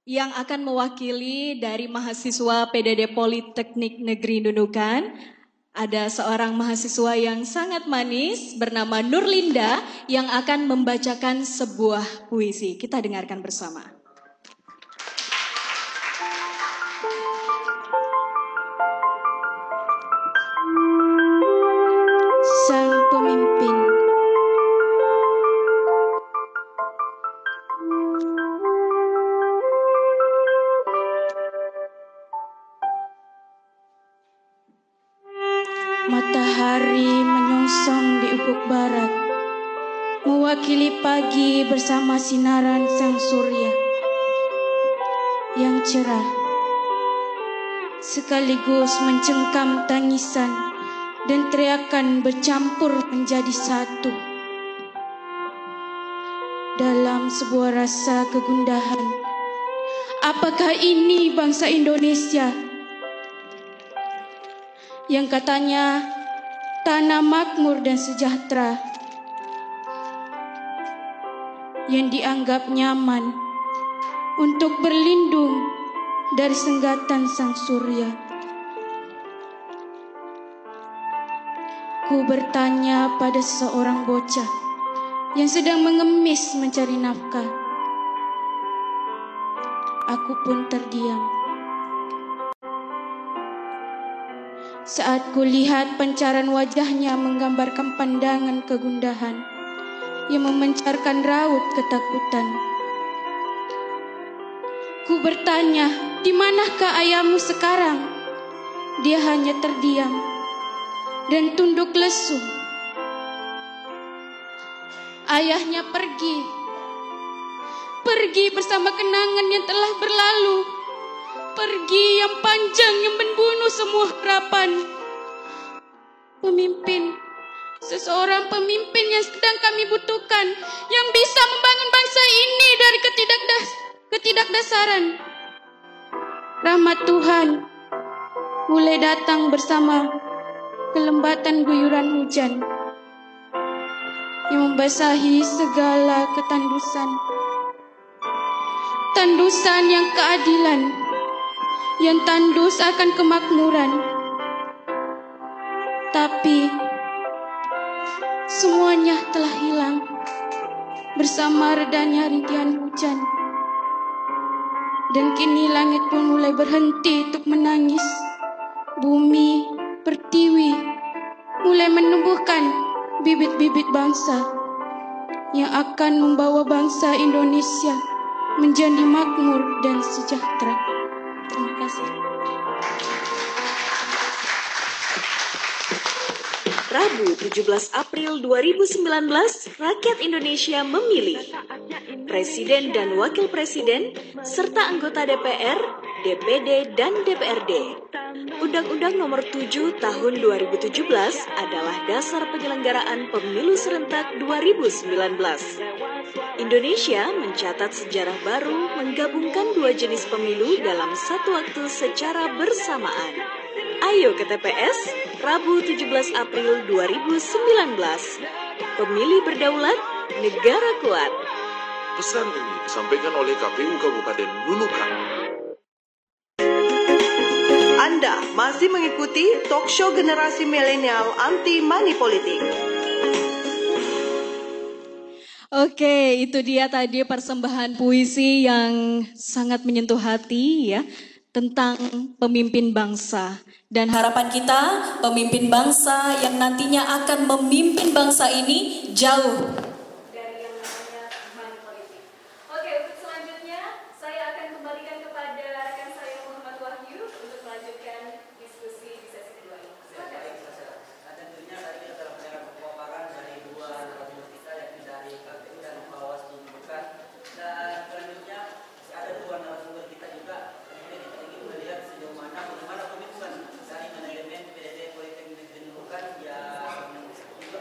yang akan mewakili dari mahasiswa PDD Politeknik Negeri Nunukan. ada seorang mahasiswa yang sangat manis bernama Nurlinda yang akan membacakan sebuah puisi. Kita dengarkan bersama. Sekaligus mencengkam tangisan Dan teriakan bercampur menjadi satu Dalam sebuah rasa kegundahan Apakah ini bangsa Indonesia? yang katanya tanah makmur dan sejahtera yang dianggap nyaman untuk berlindung dari senggatan sang surya. Ku bertanya pada seseorang bocah yang sedang mengemis mencari nafkah. Aku pun terdiam. Saat kulihat pancaran wajahnya menggambarkan pandangan kegundahan yang memancarkan raut ketakutan. Ku bertanya, di manakah ayahmu sekarang? Dia hanya terdiam dan tunduk lesu. Ayahnya pergi, pergi bersama kenangan yang telah berlalu pergi yang panjang yang membunuh semua harapan. Pemimpin, seseorang pemimpin yang sedang kami butuhkan, yang bisa membangun bangsa ini dari ketidakdas ketidakdasaran. Rahmat Tuhan mulai datang bersama kelembatan guyuran hujan yang membasahi segala ketandusan. Tandusan yang keadilan yang tandus akan kemakmuran. Tapi semuanya telah hilang bersama redanya rintihan hujan. Dan kini langit pun mulai berhenti untuk menangis. Bumi, pertiwi, mulai menumbuhkan bibit-bibit bangsa yang akan membawa bangsa Indonesia menjadi makmur dan sejahtera. Rabu 17 April 2019, rakyat Indonesia memilih Presiden dan Wakil Presiden, serta anggota DPR, DPD, dan DPRD. Undang-Undang Nomor 7 Tahun 2017 adalah dasar penyelenggaraan pemilu serentak 2019. Indonesia mencatat sejarah baru menggabungkan dua jenis pemilu dalam satu waktu secara bersamaan. Ayo ke TPS, Rabu 17 April 2019. Pemilih berdaulat, negara kuat. Pesan ini disampaikan oleh KPU Kabupaten Nunukan. Anda masih mengikuti talk show generasi milenial anti money politik. Oke, itu dia tadi persembahan puisi yang sangat menyentuh hati ya tentang pemimpin bangsa. Dan harapan kita pemimpin bangsa yang nantinya akan memimpin bangsa ini jauh dari yang namanya money politik. Oke, untuk selanjutnya saya akan kembalikan kepada rekan saya Muhammad Wahyu untuk melanjutkan diskusi di sesi kedua ini. Silakan. Tentunya tadi kita telah mendengar pemaparan dari dua narasumber kita yakni dari KPU dan Bawaslu bukan dan selanjutnya ada dua narasumber kita juga kemudian kita ingin melihat sejauh mana bagaimana komitmen dari manajemen PDD Politeknik Negeri Nunukan yang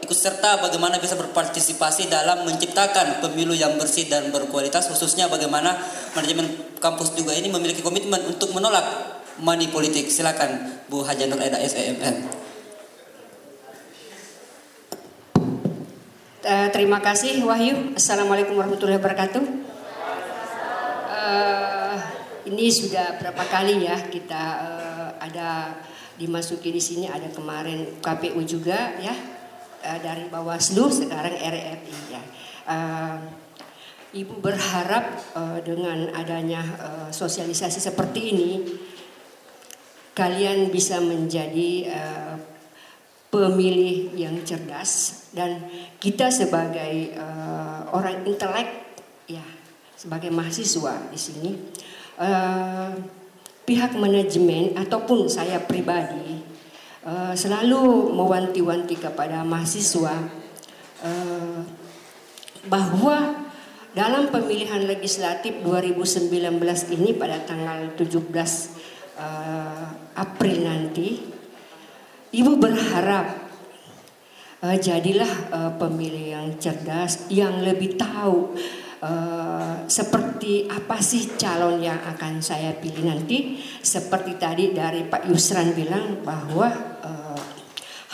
ikut serta bagaimana bisa berpartisipasi dalam menciptakan pemilu yang bersih dan berkualitas khususnya bagaimana manajemen kampus juga ini memiliki komitmen untuk menolak money politik silakan Bu Hajanur Eda SEMN Eh, terima kasih Wahyu. Assalamualaikum warahmatullahi wabarakatuh. Eh, ini sudah berapa kali ya kita uh, ada dimasuki di sini ada kemarin KPU juga ya uh, dari Bawaslu sekarang RRI ya. Uh, Ibu berharap uh, dengan adanya uh, sosialisasi seperti ini kalian bisa menjadi uh, pemilih yang cerdas dan kita sebagai uh, orang intelek ya sebagai mahasiswa di sini uh, pihak manajemen ataupun saya pribadi uh, selalu mewanti-wanti kepada mahasiswa uh, bahwa dalam pemilihan legislatif 2019 ini pada tanggal 17 uh, April nanti, Ibu berharap uh, jadilah uh, pemilih yang cerdas, yang lebih tahu uh, seperti apa sih calon yang akan saya pilih nanti. Seperti tadi dari Pak Yusran bilang bahwa uh,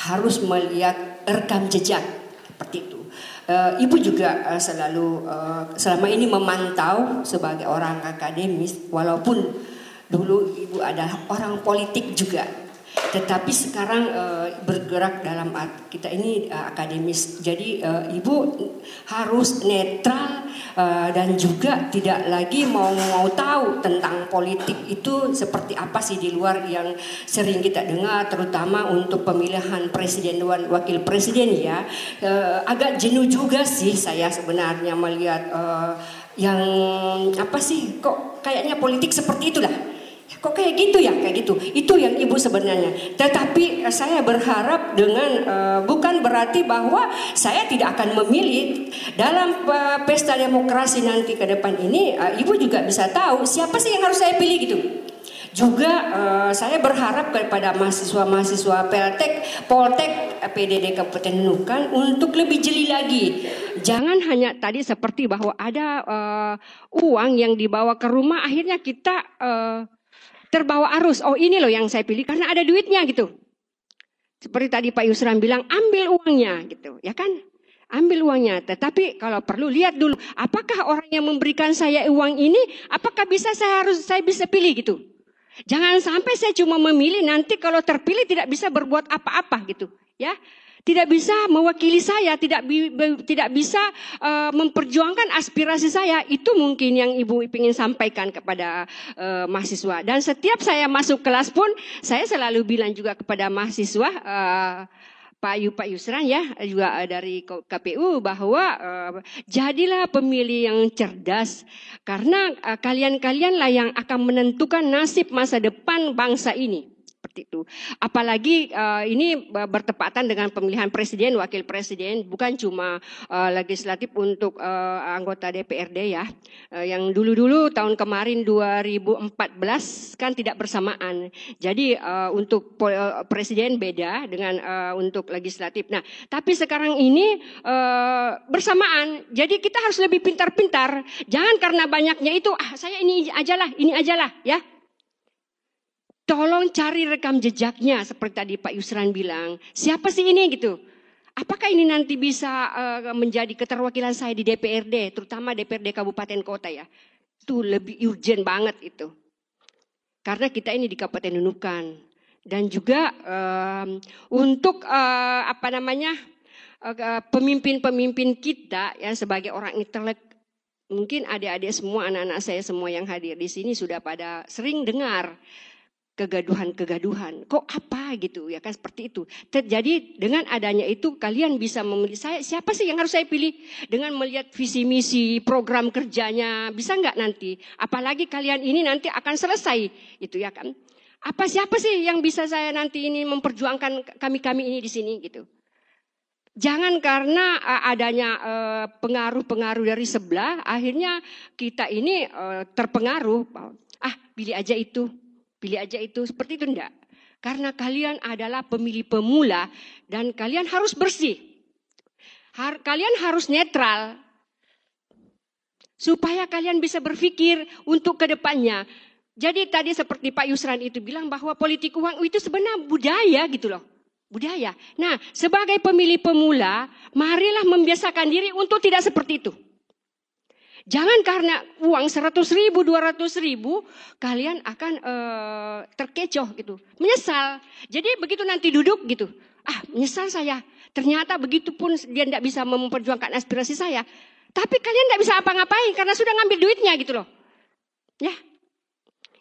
harus melihat rekam jejak seperti itu. Uh, Ibu juga uh, selalu uh, selama ini memantau sebagai orang akademis, walaupun dulu Ibu adalah orang politik juga, tetapi sekarang uh, bergerak dalam kita ini uh, akademis. Jadi uh, Ibu harus netral uh, dan juga tidak lagi mau mau tahu tentang politik itu seperti apa sih di luar yang sering kita dengar, terutama untuk pemilihan presiden dan wakil presiden ya. Uh, agak jenuh juga sih saya sebenarnya melihat uh, yang apa sih kok kayaknya politik seperti itulah Kok kayak gitu ya, kayak gitu. Itu yang ibu sebenarnya. Tetapi eh, saya berharap dengan uh, bukan berarti bahwa saya tidak akan memilih dalam uh, pesta demokrasi nanti ke depan ini. Uh, ibu juga bisa tahu siapa sih yang harus saya pilih gitu. Juga uh, saya berharap kepada mahasiswa-mahasiswa Peltek, Poltek, PDD Kabupaten Nunukan untuk lebih jeli lagi. Jangan hanya tadi seperti bahwa ada uh, uang yang dibawa ke rumah, akhirnya kita uh, terbawa arus. Oh ini loh yang saya pilih karena ada duitnya gitu. Seperti tadi Pak Yusran bilang, ambil uangnya gitu, ya kan? Ambil uangnya. Tetapi kalau perlu lihat dulu, apakah orang yang memberikan saya uang ini, apakah bisa saya harus saya bisa pilih gitu? Jangan sampai saya cuma memilih nanti kalau terpilih tidak bisa berbuat apa-apa gitu, ya tidak bisa mewakili saya, tidak tidak bisa uh, memperjuangkan aspirasi saya. Itu mungkin yang Ibu ingin sampaikan kepada uh, mahasiswa. Dan setiap saya masuk kelas pun, saya selalu bilang juga kepada mahasiswa, uh, Pak Yu Pak Yusran ya juga dari KPU bahwa uh, jadilah pemilih yang cerdas karena uh, kalian-kalianlah yang akan menentukan nasib masa depan bangsa ini seperti itu. Apalagi uh, ini bertepatan dengan pemilihan presiden, wakil presiden, bukan cuma uh, legislatif untuk uh, anggota DPRD ya. Uh, yang dulu-dulu tahun kemarin 2014 kan tidak bersamaan. Jadi uh, untuk presiden beda dengan uh, untuk legislatif. Nah, tapi sekarang ini uh, bersamaan. Jadi kita harus lebih pintar-pintar. Jangan karena banyaknya itu ah saya ini ajalah, ini ajalah ya. Tolong cari rekam jejaknya seperti tadi Pak Yusran bilang. Siapa sih ini gitu? Apakah ini nanti bisa uh, menjadi keterwakilan saya di DPRD, terutama DPRD Kabupaten Kota ya? Itu lebih urgent banget itu. Karena kita ini di Kabupaten Nunukan. Dan juga um, untuk uh, apa namanya pemimpin-pemimpin kita ya sebagai orang intelek mungkin adik-adik semua anak-anak saya semua yang hadir di sini sudah pada sering dengar kegaduhan-kegaduhan. Kok apa gitu ya kan seperti itu. Jadi dengan adanya itu kalian bisa memilih saya siapa sih yang harus saya pilih dengan melihat visi misi program kerjanya bisa nggak nanti. Apalagi kalian ini nanti akan selesai itu ya kan. Apa siapa sih yang bisa saya nanti ini memperjuangkan kami-kami ini di sini gitu. Jangan karena adanya pengaruh-pengaruh dari sebelah akhirnya kita ini terpengaruh. Ah pilih aja itu Pilih aja itu seperti itu enggak. Karena kalian adalah pemilih pemula dan kalian harus bersih. Har kalian harus netral. Supaya kalian bisa berpikir untuk ke depannya. Jadi tadi seperti Pak Yusran itu bilang bahwa politik uang itu sebenarnya budaya gitu loh. Budaya. Nah sebagai pemilih pemula, marilah membiasakan diri untuk tidak seperti itu. Jangan karena uang 100 ribu, 200 ribu, kalian akan uh, terkecoh gitu. Menyesal. Jadi begitu nanti duduk gitu. Ah menyesal saya. Ternyata begitu pun dia tidak bisa memperjuangkan aspirasi saya. Tapi kalian tidak bisa apa-ngapain karena sudah ngambil duitnya gitu loh. Ya.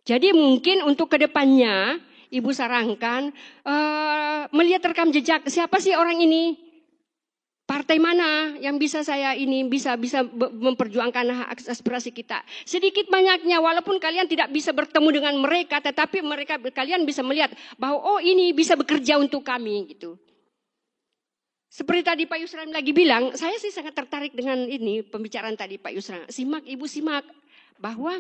Jadi mungkin untuk ke depannya Ibu sarankan uh, melihat rekam jejak siapa sih orang ini Partai mana yang bisa saya ini bisa bisa memperjuangkan hak aspirasi kita? Sedikit banyaknya walaupun kalian tidak bisa bertemu dengan mereka tetapi mereka kalian bisa melihat bahwa oh ini bisa bekerja untuk kami gitu. Seperti tadi Pak Yusran lagi bilang, saya sih sangat tertarik dengan ini pembicaraan tadi Pak Yusran. Simak Ibu simak bahwa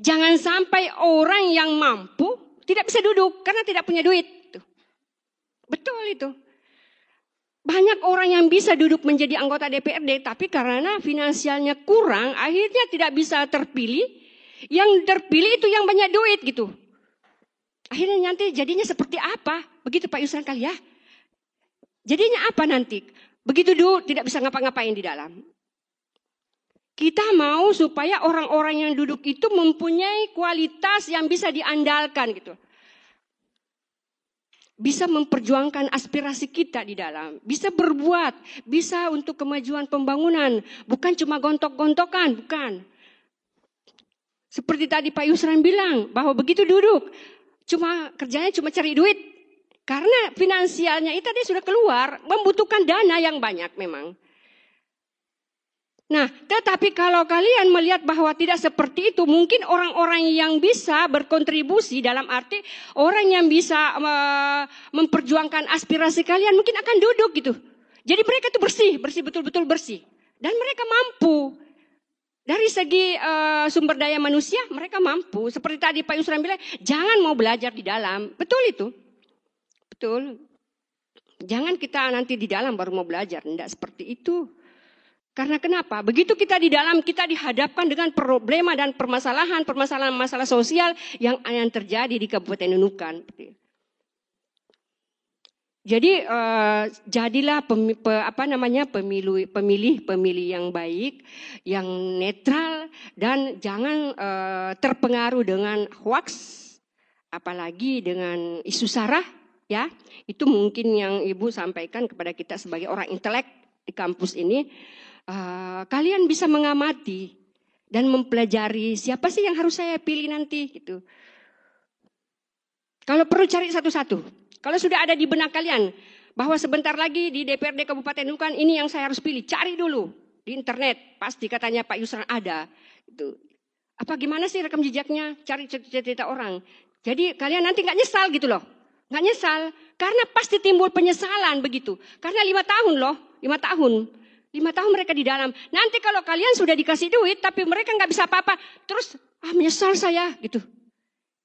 jangan sampai orang yang mampu tidak bisa duduk karena tidak punya duit. Betul itu. Banyak orang yang bisa duduk menjadi anggota DPRD, tapi karena finansialnya kurang, akhirnya tidak bisa terpilih. Yang terpilih itu yang banyak duit gitu. Akhirnya nanti jadinya seperti apa? Begitu Pak Yusran kali ya. Jadinya apa nanti? Begitu dulu tidak bisa ngapa-ngapain di dalam. Kita mau supaya orang-orang yang duduk itu mempunyai kualitas yang bisa diandalkan gitu bisa memperjuangkan aspirasi kita di dalam, bisa berbuat, bisa untuk kemajuan pembangunan, bukan cuma gontok-gontokan, bukan. Seperti tadi Pak Yusran bilang bahwa begitu duduk, cuma kerjanya cuma cari duit. Karena finansialnya itu tadi sudah keluar, membutuhkan dana yang banyak memang. Nah, tetapi kalau kalian melihat bahwa tidak seperti itu, mungkin orang-orang yang bisa berkontribusi dalam arti orang yang bisa memperjuangkan aspirasi kalian mungkin akan duduk gitu. Jadi mereka itu bersih, bersih betul-betul bersih. Dan mereka mampu. Dari segi uh, sumber daya manusia, mereka mampu. Seperti tadi Pak Yusran bilang, jangan mau belajar di dalam. Betul itu. Betul. Jangan kita nanti di dalam baru mau belajar. Tidak seperti itu. Karena kenapa? Begitu kita di dalam kita dihadapkan dengan problema dan permasalahan, permasalahan masalah sosial yang yang terjadi di Kabupaten Nunukan. Jadi uh, jadilah pemi, pe, apa namanya pemilu, pemilih pemilih yang baik, yang netral dan jangan uh, terpengaruh dengan hoax, apalagi dengan isu sarah, ya itu mungkin yang ibu sampaikan kepada kita sebagai orang intelek di kampus ini uh, kalian bisa mengamati dan mempelajari siapa sih yang harus saya pilih nanti gitu. Kalau perlu cari satu-satu. Kalau sudah ada di benak kalian bahwa sebentar lagi di DPRD Kabupaten Nukan ini yang saya harus pilih, cari dulu di internet. Pasti katanya Pak Yusran ada. Itu. Apa gimana sih rekam jejaknya? Cari cerita-cerita orang. Jadi kalian nanti nggak nyesal gitu loh. Nggak nyesal. Karena pasti timbul penyesalan begitu. Karena lima tahun loh. Lima tahun. Lima tahun mereka di dalam. Nanti kalau kalian sudah dikasih duit, tapi mereka nggak bisa apa-apa, terus ah menyesal saya gitu.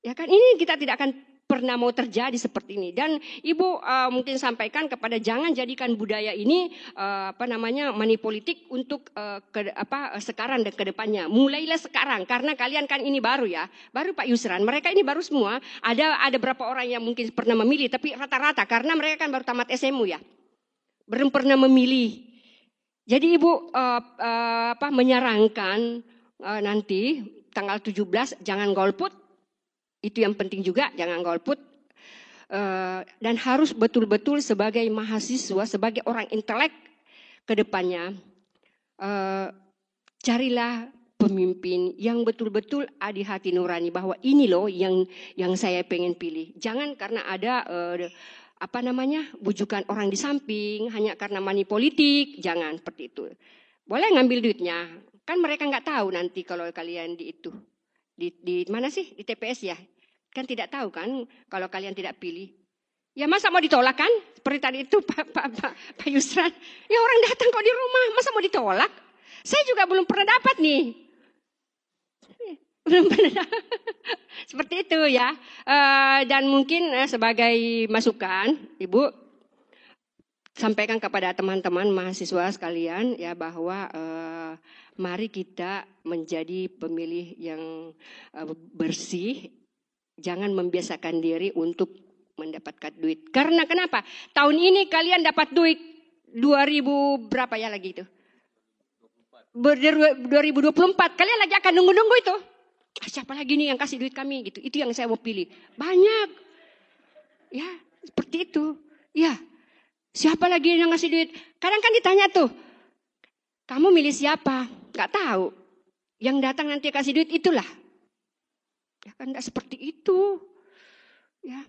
Ya kan ini kita tidak akan pernah mau terjadi seperti ini. Dan ibu uh, mungkin sampaikan kepada jangan jadikan budaya ini uh, apa namanya money politik untuk uh, ke, apa sekarang dan ke depannya. Mulailah sekarang karena kalian kan ini baru ya, baru Pak Yusran. Mereka ini baru semua. Ada ada berapa orang yang mungkin pernah memilih, tapi rata-rata karena mereka kan baru tamat SMU ya, belum pernah memilih jadi Ibu uh, uh, apa menyarankan uh, nanti tanggal 17 jangan golput. Itu yang penting juga jangan golput. Uh, dan harus betul-betul sebagai mahasiswa, sebagai orang intelek ke depannya uh, carilah pemimpin yang betul-betul ada hati nurani bahwa ini loh yang yang saya pengen pilih. Jangan karena ada uh, apa namanya bujukan orang di samping hanya karena money politik jangan seperti itu. Boleh ngambil duitnya. Kan mereka nggak tahu nanti kalau kalian di itu di, di mana sih? Di TPS ya? Kan tidak tahu kan kalau kalian tidak pilih. Ya masa mau ditolak kan? Seperti tadi itu Pak Pak Pak, Pak Yusran. Ya orang datang kok di rumah masa mau ditolak? Saya juga belum pernah dapat nih pernah. Seperti itu ya. Uh, dan mungkin uh, sebagai masukan, Ibu sampaikan kepada teman-teman mahasiswa sekalian ya bahwa uh, mari kita menjadi pemilih yang bersih, jangan membiasakan diri untuk mendapatkan duit. Karena kenapa? Tahun ini kalian dapat duit 2000 berapa ya lagi itu? 2024 kalian lagi akan nunggu-nunggu itu. Siapa lagi nih yang kasih duit kami gitu. Itu yang saya mau pilih. Banyak. Ya, seperti itu. Ya. Siapa lagi yang ngasih duit? Kadang kan ditanya tuh. Kamu milih siapa? Gak tahu. Yang datang nanti kasih duit itulah. Ya kan enggak seperti itu. Ya.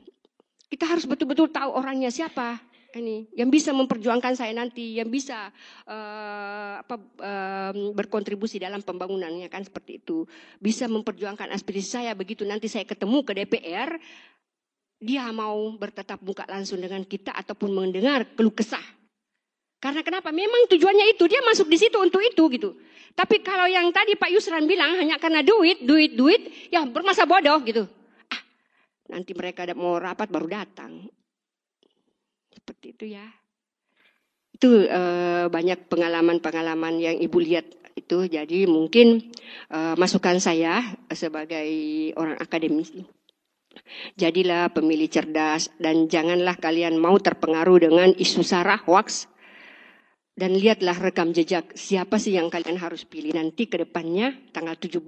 Kita harus betul-betul tahu orangnya siapa ini yang bisa memperjuangkan saya nanti, yang bisa uh, apa, uh, berkontribusi dalam pembangunannya kan seperti itu, bisa memperjuangkan aspirasi saya begitu nanti saya ketemu ke DPR, dia mau bertetap muka langsung dengan kita ataupun mendengar keluh kesah. Karena kenapa? Memang tujuannya itu dia masuk di situ untuk itu gitu. Tapi kalau yang tadi Pak Yusran bilang hanya karena duit, duit, duit, ya bermasa bodoh gitu. Ah, nanti mereka mau rapat baru datang. Seperti itu ya. Itu uh, banyak pengalaman-pengalaman yang Ibu lihat itu. Jadi mungkin uh, masukan saya sebagai orang akademisi. Jadilah pemilih cerdas dan janganlah kalian mau terpengaruh dengan isu sara hoax dan lihatlah rekam jejak siapa sih yang kalian harus pilih nanti ke depannya tanggal 17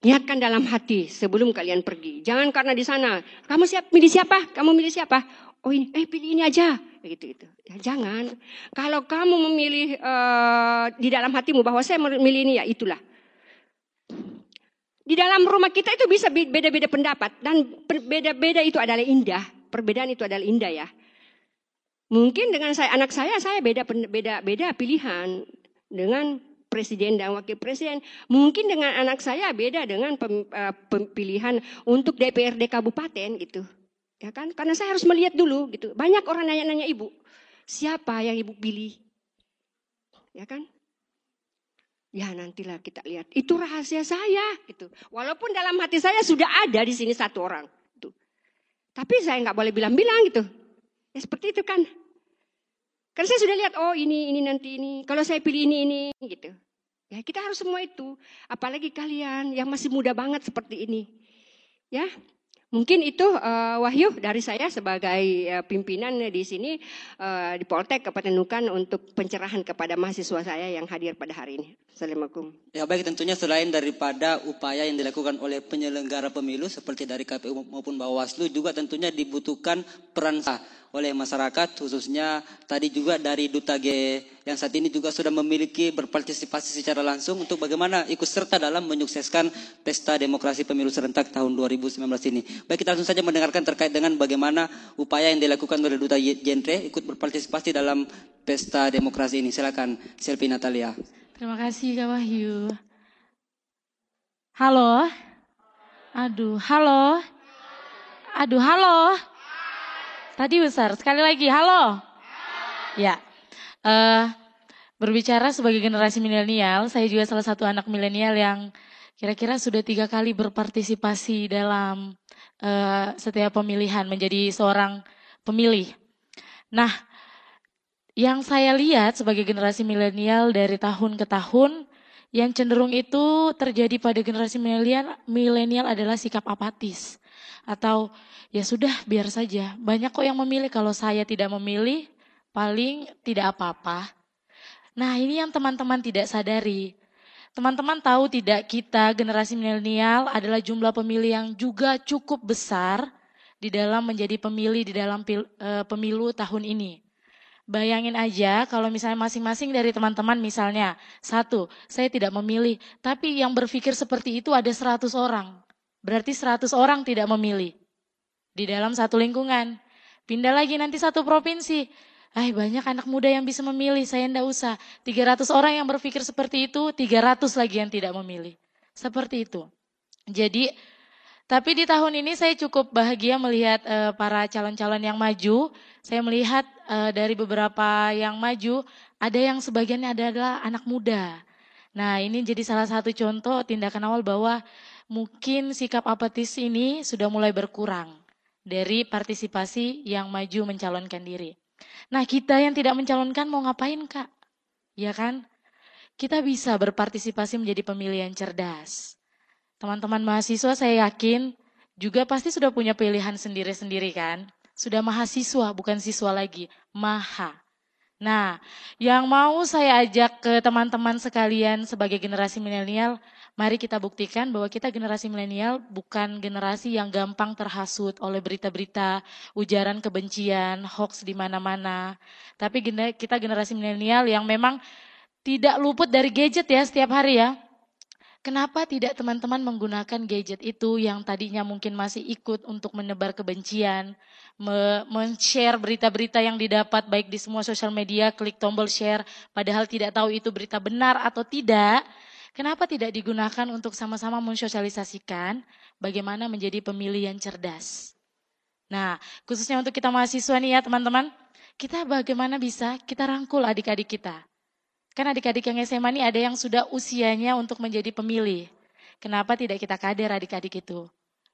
niatkan dalam hati sebelum kalian pergi jangan karena di sana kamu siap milih siapa kamu milih siapa oh ini, eh pilih ini aja, gitu gitu. Ya, jangan. Kalau kamu memilih uh, di dalam hatimu bahwa saya memilih ini ya itulah. Di dalam rumah kita itu bisa beda-beda pendapat dan beda-beda itu adalah indah. Perbedaan itu adalah indah ya. Mungkin dengan saya anak saya saya beda beda beda pilihan dengan presiden dan wakil presiden. Mungkin dengan anak saya beda dengan pem, uh, pemilihan untuk DPRD kabupaten gitu. Ya kan? Karena saya harus melihat dulu gitu. Banyak orang nanya-nanya ibu, siapa yang ibu pilih? Ya kan? Ya nantilah kita lihat. Itu rahasia saya gitu. Walaupun dalam hati saya sudah ada di sini satu orang. Gitu. Tapi saya nggak boleh bilang-bilang gitu. Ya seperti itu kan. Karena saya sudah lihat, oh ini, ini nanti ini. Kalau saya pilih ini, ini gitu. Ya kita harus semua itu. Apalagi kalian yang masih muda banget seperti ini. Ya, Mungkin itu uh, Wahyu dari saya sebagai uh, pimpinan di sini uh, di Poltek Kabupaten Nukan untuk pencerahan kepada mahasiswa saya yang hadir pada hari ini. Assalamualaikum. Ya baik tentunya selain daripada upaya yang dilakukan oleh penyelenggara pemilu seperti dari KPU maupun Bawaslu juga tentunya dibutuhkan peran oleh masyarakat khususnya tadi juga dari Duta G yang saat ini juga sudah memiliki berpartisipasi secara langsung untuk bagaimana ikut serta dalam menyukseskan pesta demokrasi pemilu serentak tahun 2019 ini. Baik kita langsung saja mendengarkan terkait dengan bagaimana upaya yang dilakukan oleh Duta Jentre ikut berpartisipasi dalam pesta demokrasi ini. Silakan Selvi Natalia. Terima kasih Kak Wahyu. Halo. Aduh, halo. Aduh, halo. Tadi besar. Sekali lagi, halo. Ya. Uh, berbicara sebagai generasi milenial, saya juga salah satu anak milenial yang kira-kira sudah tiga kali berpartisipasi dalam uh, setiap pemilihan menjadi seorang pemilih. Nah, yang saya lihat sebagai generasi milenial dari tahun ke tahun, yang cenderung itu terjadi pada generasi milenial milenial adalah sikap apatis atau ya sudah biar saja. Banyak kok yang memilih kalau saya tidak memilih paling tidak apa-apa. Nah ini yang teman-teman tidak sadari. Teman-teman tahu tidak kita generasi milenial adalah jumlah pemilih yang juga cukup besar di dalam menjadi pemilih di dalam pil, e, pemilu tahun ini. Bayangin aja kalau misalnya masing-masing dari teman-teman misalnya, satu, saya tidak memilih, tapi yang berpikir seperti itu ada 100 orang. Berarti 100 orang tidak memilih di dalam satu lingkungan. Pindah lagi nanti satu provinsi. Eh banyak anak muda yang bisa memilih, saya ndak usah. 300 orang yang berpikir seperti itu, 300 lagi yang tidak memilih. Seperti itu. Jadi, tapi di tahun ini saya cukup bahagia melihat uh, para calon-calon yang maju. Saya melihat uh, dari beberapa yang maju, ada yang sebagiannya adalah anak muda. Nah ini jadi salah satu contoh tindakan awal bahwa mungkin sikap apatis ini sudah mulai berkurang dari partisipasi yang maju mencalonkan diri. Nah kita yang tidak mencalonkan mau ngapain kak? Ya kan? Kita bisa berpartisipasi menjadi pemilihan cerdas. Teman-teman mahasiswa saya yakin juga pasti sudah punya pilihan sendiri-sendiri kan? Sudah mahasiswa, bukan siswa lagi. Maha. Nah, yang mau saya ajak ke teman-teman sekalian sebagai generasi milenial, mari kita buktikan bahwa kita generasi milenial bukan generasi yang gampang terhasut oleh berita-berita, ujaran kebencian, hoax di mana-mana. Tapi kita generasi milenial yang memang tidak luput dari gadget ya setiap hari ya. Kenapa tidak teman-teman menggunakan gadget itu yang tadinya mungkin masih ikut untuk menebar kebencian, men-share berita-berita yang didapat baik di semua sosial media, klik tombol share, padahal tidak tahu itu berita benar atau tidak. Kenapa tidak digunakan untuk sama-sama mensosialisasikan bagaimana menjadi pemilih yang cerdas? Nah, khususnya untuk kita mahasiswa nih ya teman-teman, kita bagaimana bisa kita rangkul adik-adik kita. Kan adik-adik yang SMA ini ada yang sudah usianya untuk menjadi pemilih. Kenapa tidak kita kader adik-adik itu?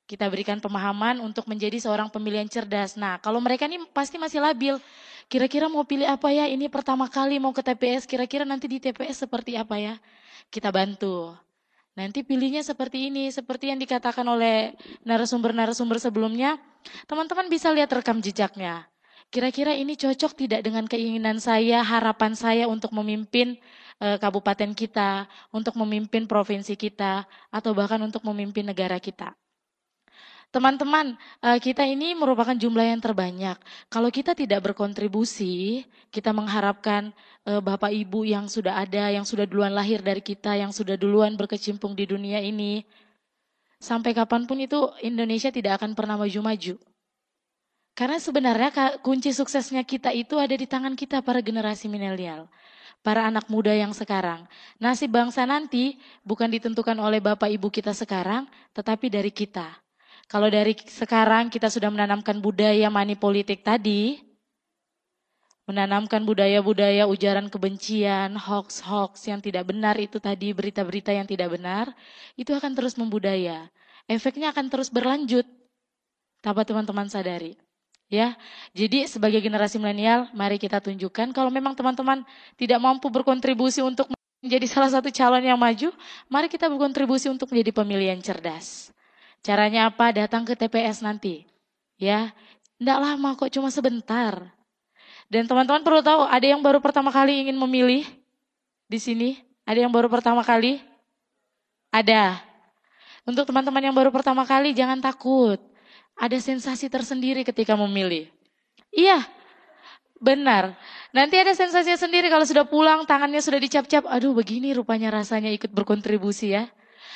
Kita berikan pemahaman untuk menjadi seorang pemilih yang cerdas. Nah, kalau mereka ini pasti masih labil. Kira-kira mau pilih apa ya? Ini pertama kali mau ke TPS. Kira-kira nanti di TPS seperti apa ya? Kita bantu. Nanti pilihnya seperti ini, seperti yang dikatakan oleh narasumber-narasumber sebelumnya. Teman-teman bisa lihat rekam jejaknya. Kira-kira ini cocok tidak dengan keinginan saya, harapan saya untuk memimpin e, kabupaten kita, untuk memimpin provinsi kita, atau bahkan untuk memimpin negara kita. Teman-teman, e, kita ini merupakan jumlah yang terbanyak. Kalau kita tidak berkontribusi, kita mengharapkan e, Bapak Ibu yang sudah ada, yang sudah duluan lahir dari kita, yang sudah duluan berkecimpung di dunia ini, sampai kapan pun itu Indonesia tidak akan pernah maju-maju. Karena sebenarnya kunci suksesnya kita itu ada di tangan kita para generasi milenial. Para anak muda yang sekarang. Nasib bangsa nanti bukan ditentukan oleh bapak ibu kita sekarang, tetapi dari kita. Kalau dari sekarang kita sudah menanamkan budaya money politik tadi, menanamkan budaya-budaya ujaran kebencian, hoax-hoax yang tidak benar itu tadi, berita-berita yang tidak benar, itu akan terus membudaya. Efeknya akan terus berlanjut. Tanpa teman-teman sadari. Ya, jadi sebagai generasi milenial, mari kita tunjukkan kalau memang teman-teman tidak mampu berkontribusi untuk menjadi salah satu calon yang maju, mari kita berkontribusi untuk menjadi pemilih yang cerdas. Caranya apa? Datang ke TPS nanti. Ya, tidak lama kok, cuma sebentar. Dan teman-teman perlu tahu, ada yang baru pertama kali ingin memilih di sini? Ada yang baru pertama kali? Ada. Untuk teman-teman yang baru pertama kali, jangan takut ada sensasi tersendiri ketika memilih. Iya, benar. Nanti ada sensasinya sendiri kalau sudah pulang, tangannya sudah dicap-cap. Aduh, begini rupanya rasanya ikut berkontribusi ya.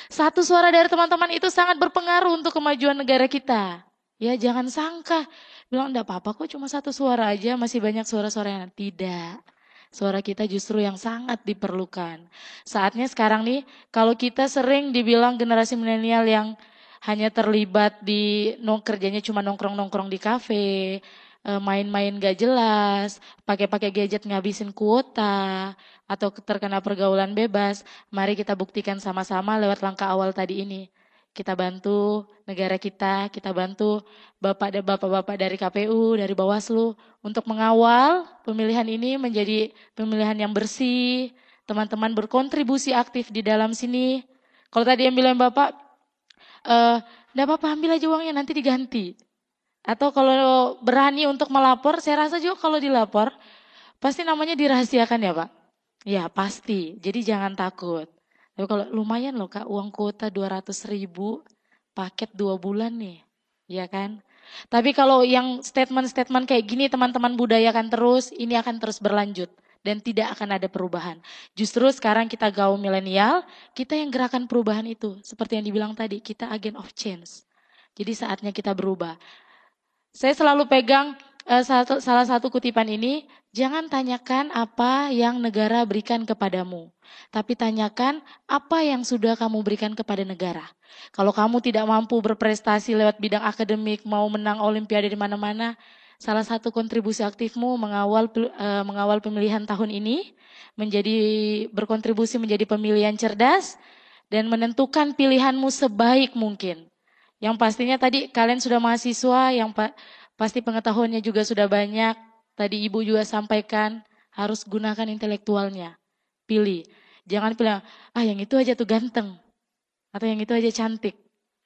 Satu suara dari teman-teman itu sangat berpengaruh untuk kemajuan negara kita. Ya, jangan sangka. Bilang, enggak apa-apa kok cuma satu suara aja, masih banyak suara-suara yang tidak. Suara kita justru yang sangat diperlukan. Saatnya sekarang nih, kalau kita sering dibilang generasi milenial yang hanya terlibat di nong kerjanya cuma nongkrong-nongkrong di kafe, eh, main-main gak jelas, pakai-pakai gadget ngabisin kuota, atau terkena pergaulan bebas, mari kita buktikan sama-sama lewat langkah awal tadi ini. Kita bantu negara kita, kita bantu bapak dan bapak-bapak dari KPU, dari Bawaslu untuk mengawal pemilihan ini menjadi pemilihan yang bersih. Teman-teman berkontribusi aktif di dalam sini. Kalau tadi yang bilang bapak, uh, apa-apa ambil aja uangnya nanti diganti. Atau kalau berani untuk melapor, saya rasa juga kalau dilapor, pasti namanya dirahasiakan ya Pak? Ya pasti, jadi jangan takut. Tapi kalau lumayan loh Kak, uang kuota 200 ribu, paket dua bulan nih, ya kan? Tapi kalau yang statement-statement kayak gini teman-teman budayakan terus, ini akan terus berlanjut dan tidak akan ada perubahan. Justru sekarang kita gaul milenial, kita yang gerakan perubahan itu. Seperti yang dibilang tadi, kita agent of change. Jadi saatnya kita berubah. Saya selalu pegang uh, salah satu kutipan ini, jangan tanyakan apa yang negara berikan kepadamu. Tapi tanyakan apa yang sudah kamu berikan kepada negara. Kalau kamu tidak mampu berprestasi lewat bidang akademik, mau menang olimpiade di mana-mana, salah satu kontribusi aktifmu mengawal uh, mengawal pemilihan tahun ini menjadi berkontribusi menjadi pemilihan cerdas dan menentukan pilihanmu sebaik mungkin. Yang pastinya tadi kalian sudah mahasiswa yang pa, pasti pengetahuannya juga sudah banyak. Tadi Ibu juga sampaikan harus gunakan intelektualnya. Pilih. Jangan pilih, ah yang itu aja tuh ganteng. Atau yang itu aja cantik.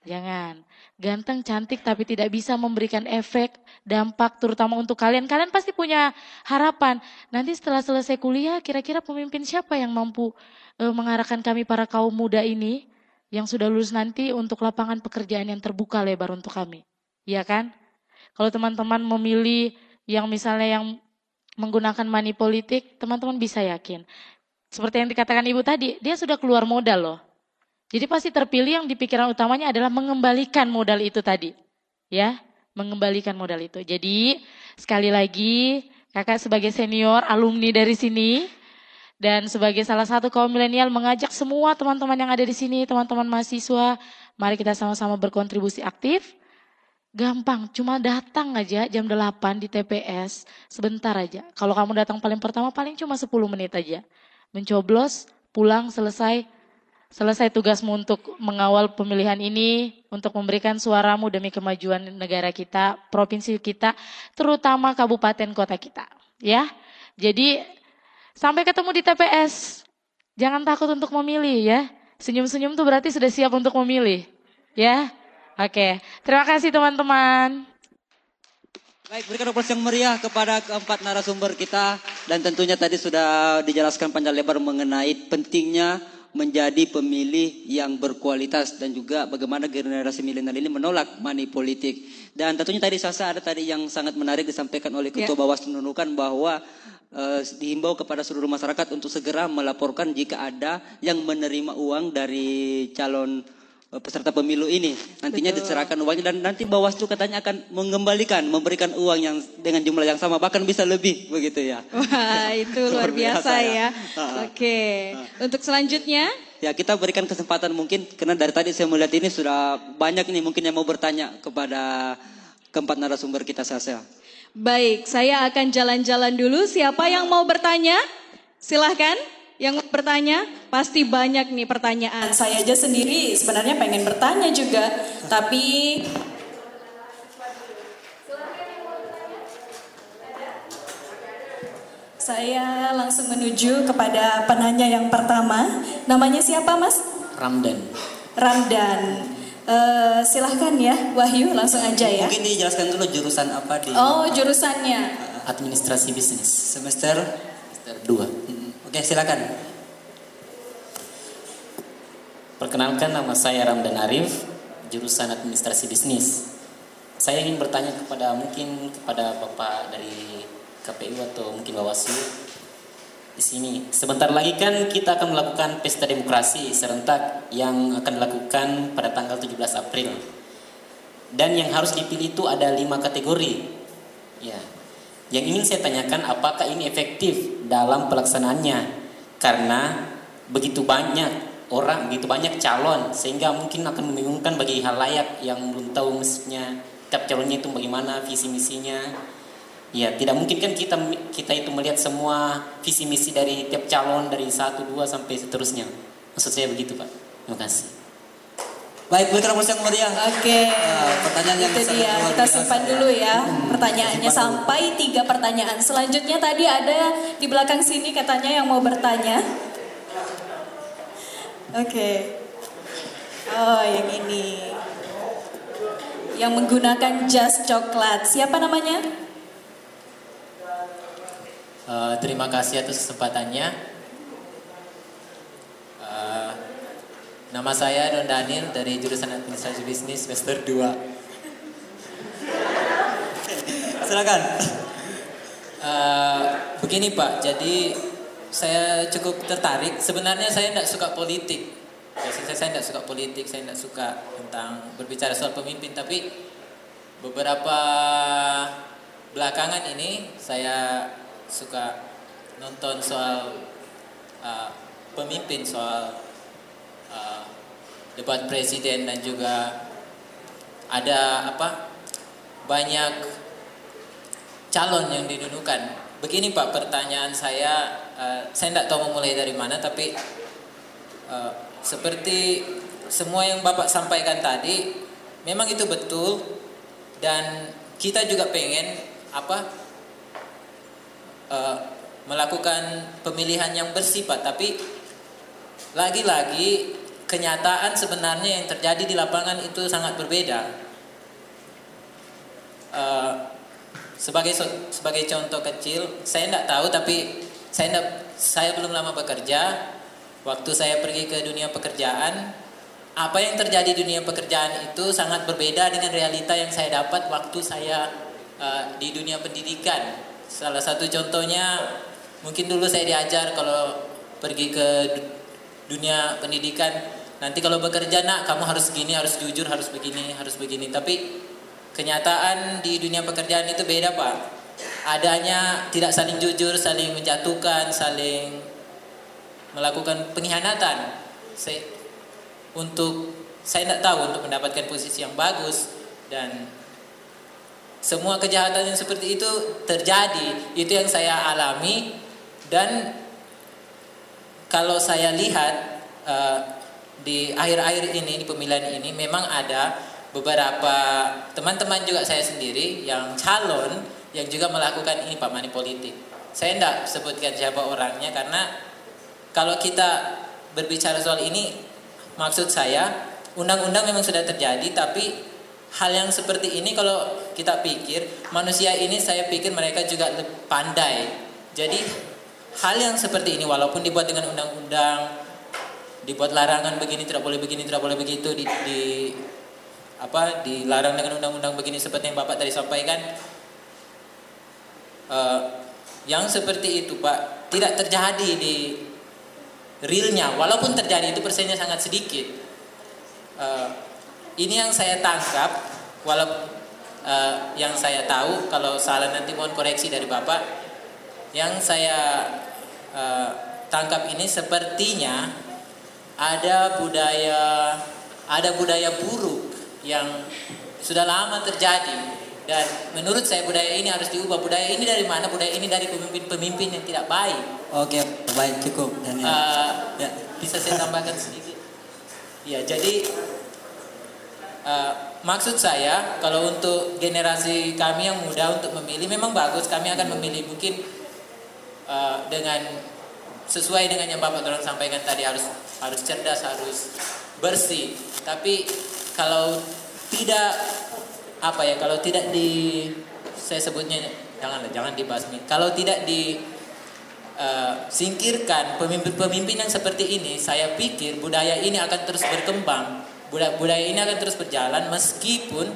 Jangan. Ganteng, cantik, tapi tidak bisa memberikan efek, dampak, terutama untuk kalian. Kalian pasti punya harapan. Nanti setelah selesai kuliah, kira-kira pemimpin siapa yang mampu uh, mengarahkan kami para kaum muda ini yang sudah lulus nanti untuk lapangan pekerjaan yang terbuka lebar untuk kami. Iya kan? Kalau teman-teman memilih yang misalnya yang menggunakan money politik, teman-teman bisa yakin. Seperti yang dikatakan ibu tadi, dia sudah keluar modal loh. Jadi pasti terpilih yang di pikiran utamanya adalah mengembalikan modal itu tadi. Ya, mengembalikan modal itu. Jadi sekali lagi kakak sebagai senior alumni dari sini dan sebagai salah satu kaum milenial mengajak semua teman-teman yang ada di sini, teman-teman mahasiswa, mari kita sama-sama berkontribusi aktif. Gampang, cuma datang aja jam 8 di TPS, sebentar aja. Kalau kamu datang paling pertama paling cuma 10 menit aja. Mencoblos, pulang, selesai, Selesai tugasmu untuk mengawal pemilihan ini, untuk memberikan suaramu demi kemajuan negara kita, provinsi kita, terutama kabupaten kota kita. Ya, jadi sampai ketemu di TPS. Jangan takut untuk memilih ya. Senyum-senyum tuh berarti sudah siap untuk memilih. Ya, oke. Terima kasih teman-teman. Baik, berikan aplaus yang meriah kepada keempat narasumber kita dan tentunya tadi sudah dijelaskan panjang lebar mengenai pentingnya menjadi pemilih yang berkualitas dan juga bagaimana generasi milenial ini menolak money politik. Dan tentunya tadi Sasa ada tadi yang sangat menarik disampaikan oleh Ketua yeah. Bawaslu Nunukan bahwa uh, dihimbau kepada seluruh masyarakat untuk segera melaporkan jika ada yang menerima uang dari calon Eh, peserta pemilu ini nantinya Betul. diserahkan uangnya dan nanti Bawaslu katanya akan mengembalikan memberikan uang yang dengan jumlah yang sama bahkan bisa lebih begitu ya. Wah, itu luar biasa, biasa ya. ya. Oke. Untuk selanjutnya Ya kita berikan kesempatan mungkin karena dari tadi saya melihat ini sudah banyak nih mungkin yang mau bertanya kepada keempat narasumber kita Sasa. Baik, saya akan jalan-jalan dulu. Siapa yang mau bertanya? Silahkan yang bertanya pasti banyak nih pertanyaan. Saya aja sendiri sebenarnya pengen bertanya juga, tapi saya langsung menuju kepada penanya yang pertama. Namanya siapa, Mas? Ramdan. Ramdan. Uh, silahkan ya, Wahyu langsung aja ya. Mungkin dijelaskan dulu jurusan apa di. Oh, jurusannya. Administrasi bisnis. Semester. Semester 2. Oke, silakan. Perkenalkan nama saya Ramdan Arif, jurusan Administrasi Bisnis. Saya ingin bertanya kepada mungkin kepada Bapak dari KPU atau mungkin Bawaslu di sini. Sebentar lagi kan kita akan melakukan pesta demokrasi serentak yang akan dilakukan pada tanggal 17 April. Dan yang harus dipilih itu ada lima kategori. Ya, yang ingin saya tanyakan apakah ini efektif dalam pelaksanaannya karena begitu banyak orang, begitu banyak calon sehingga mungkin akan membingungkan bagi hal layak yang belum tahu mestinya tiap calonnya itu bagaimana visi misinya. Ya, tidak mungkin kan kita kita itu melihat semua visi misi dari tiap calon dari satu dua sampai seterusnya. Maksud saya begitu, Pak. Terima kasih. Baik, berikan aplaus yang meriah. Oke. Uh, pertanyaan yang Itu dia. Kita simpan dulu ya hmm, pertanyaannya sampai tiga pertanyaan. Selanjutnya tadi ada di belakang sini katanya yang mau bertanya. Oke. Okay. Oh, yang ini. Yang menggunakan jas coklat. Siapa namanya? Uh, terima kasih atas kesempatannya. Nama saya Don Daniel dari jurusan Administrasi Bisnis semester 2. Silakan. Uh, begini Pak, jadi saya cukup tertarik. Sebenarnya saya tidak suka politik. Biasanya saya tidak suka politik, saya tidak suka tentang berbicara soal pemimpin. Tapi beberapa belakangan ini saya suka nonton soal uh, pemimpin, soal debat presiden dan juga ada apa banyak calon yang didudukan. Begini Pak, pertanyaan saya, uh, saya tidak tahu memulai dari mana, tapi uh, seperti semua yang Bapak sampaikan tadi, memang itu betul dan kita juga pengen apa uh, melakukan pemilihan yang bersifat, tapi lagi-lagi kenyataan sebenarnya yang terjadi di lapangan itu sangat berbeda. Uh, sebagai sebagai contoh kecil, saya tidak tahu tapi saya tidak, saya belum lama bekerja. Waktu saya pergi ke dunia pekerjaan, apa yang terjadi di dunia pekerjaan itu sangat berbeda dengan realita yang saya dapat waktu saya uh, di dunia pendidikan. Salah satu contohnya mungkin dulu saya diajar kalau pergi ke dunia pendidikan nanti kalau bekerja nak kamu harus gini harus jujur harus begini harus begini. Tapi kenyataan di dunia pekerjaan itu beda pak. Adanya tidak saling jujur saling menjatuhkan saling melakukan pengkhianatan. Saya untuk saya tidak tahu untuk mendapatkan posisi yang bagus dan semua kejahatan yang seperti itu terjadi. Itu yang saya alami dan kalau saya lihat uh, di akhir-akhir ini di pemilihan ini memang ada beberapa teman-teman juga saya sendiri yang calon yang juga melakukan ini pak mani politik. Saya tidak sebutkan siapa orangnya karena kalau kita berbicara soal ini maksud saya undang-undang memang sudah terjadi tapi hal yang seperti ini kalau kita pikir manusia ini saya pikir mereka juga pandai. Jadi hal yang seperti ini walaupun dibuat dengan undang-undang dibuat larangan begini tidak boleh begini tidak boleh begitu di, di apa dilarang dengan undang-undang begini seperti yang bapak tadi sampaikan uh, yang seperti itu pak tidak terjadi di realnya. Walaupun terjadi itu persennya sangat sedikit. Uh, ini yang saya tangkap walaupun uh, yang saya tahu kalau salah nanti mohon koreksi dari bapak. Yang saya uh, tangkap ini sepertinya ada budaya ada budaya buruk yang sudah lama terjadi. Dan menurut saya budaya ini harus diubah. Budaya ini dari mana? Budaya ini dari pemimpin-pemimpin yang tidak baik. Oke baik cukup Daniel. Uh, ya. bisa saya tambahkan sedikit? Ya jadi uh, maksud saya kalau untuk generasi kami yang muda untuk memilih memang bagus. Kami akan memilih. Mungkin uh, dengan sesuai dengan yang Bapak Dorong sampaikan tadi harus harus cerdas, harus bersih. Tapi kalau tidak apa ya, kalau tidak di saya sebutnya jangan jangan dibahas ini. Kalau tidak di uh, singkirkan pemimpin-pemimpin yang seperti ini, saya pikir budaya ini akan terus berkembang. Budaya ini akan terus berjalan meskipun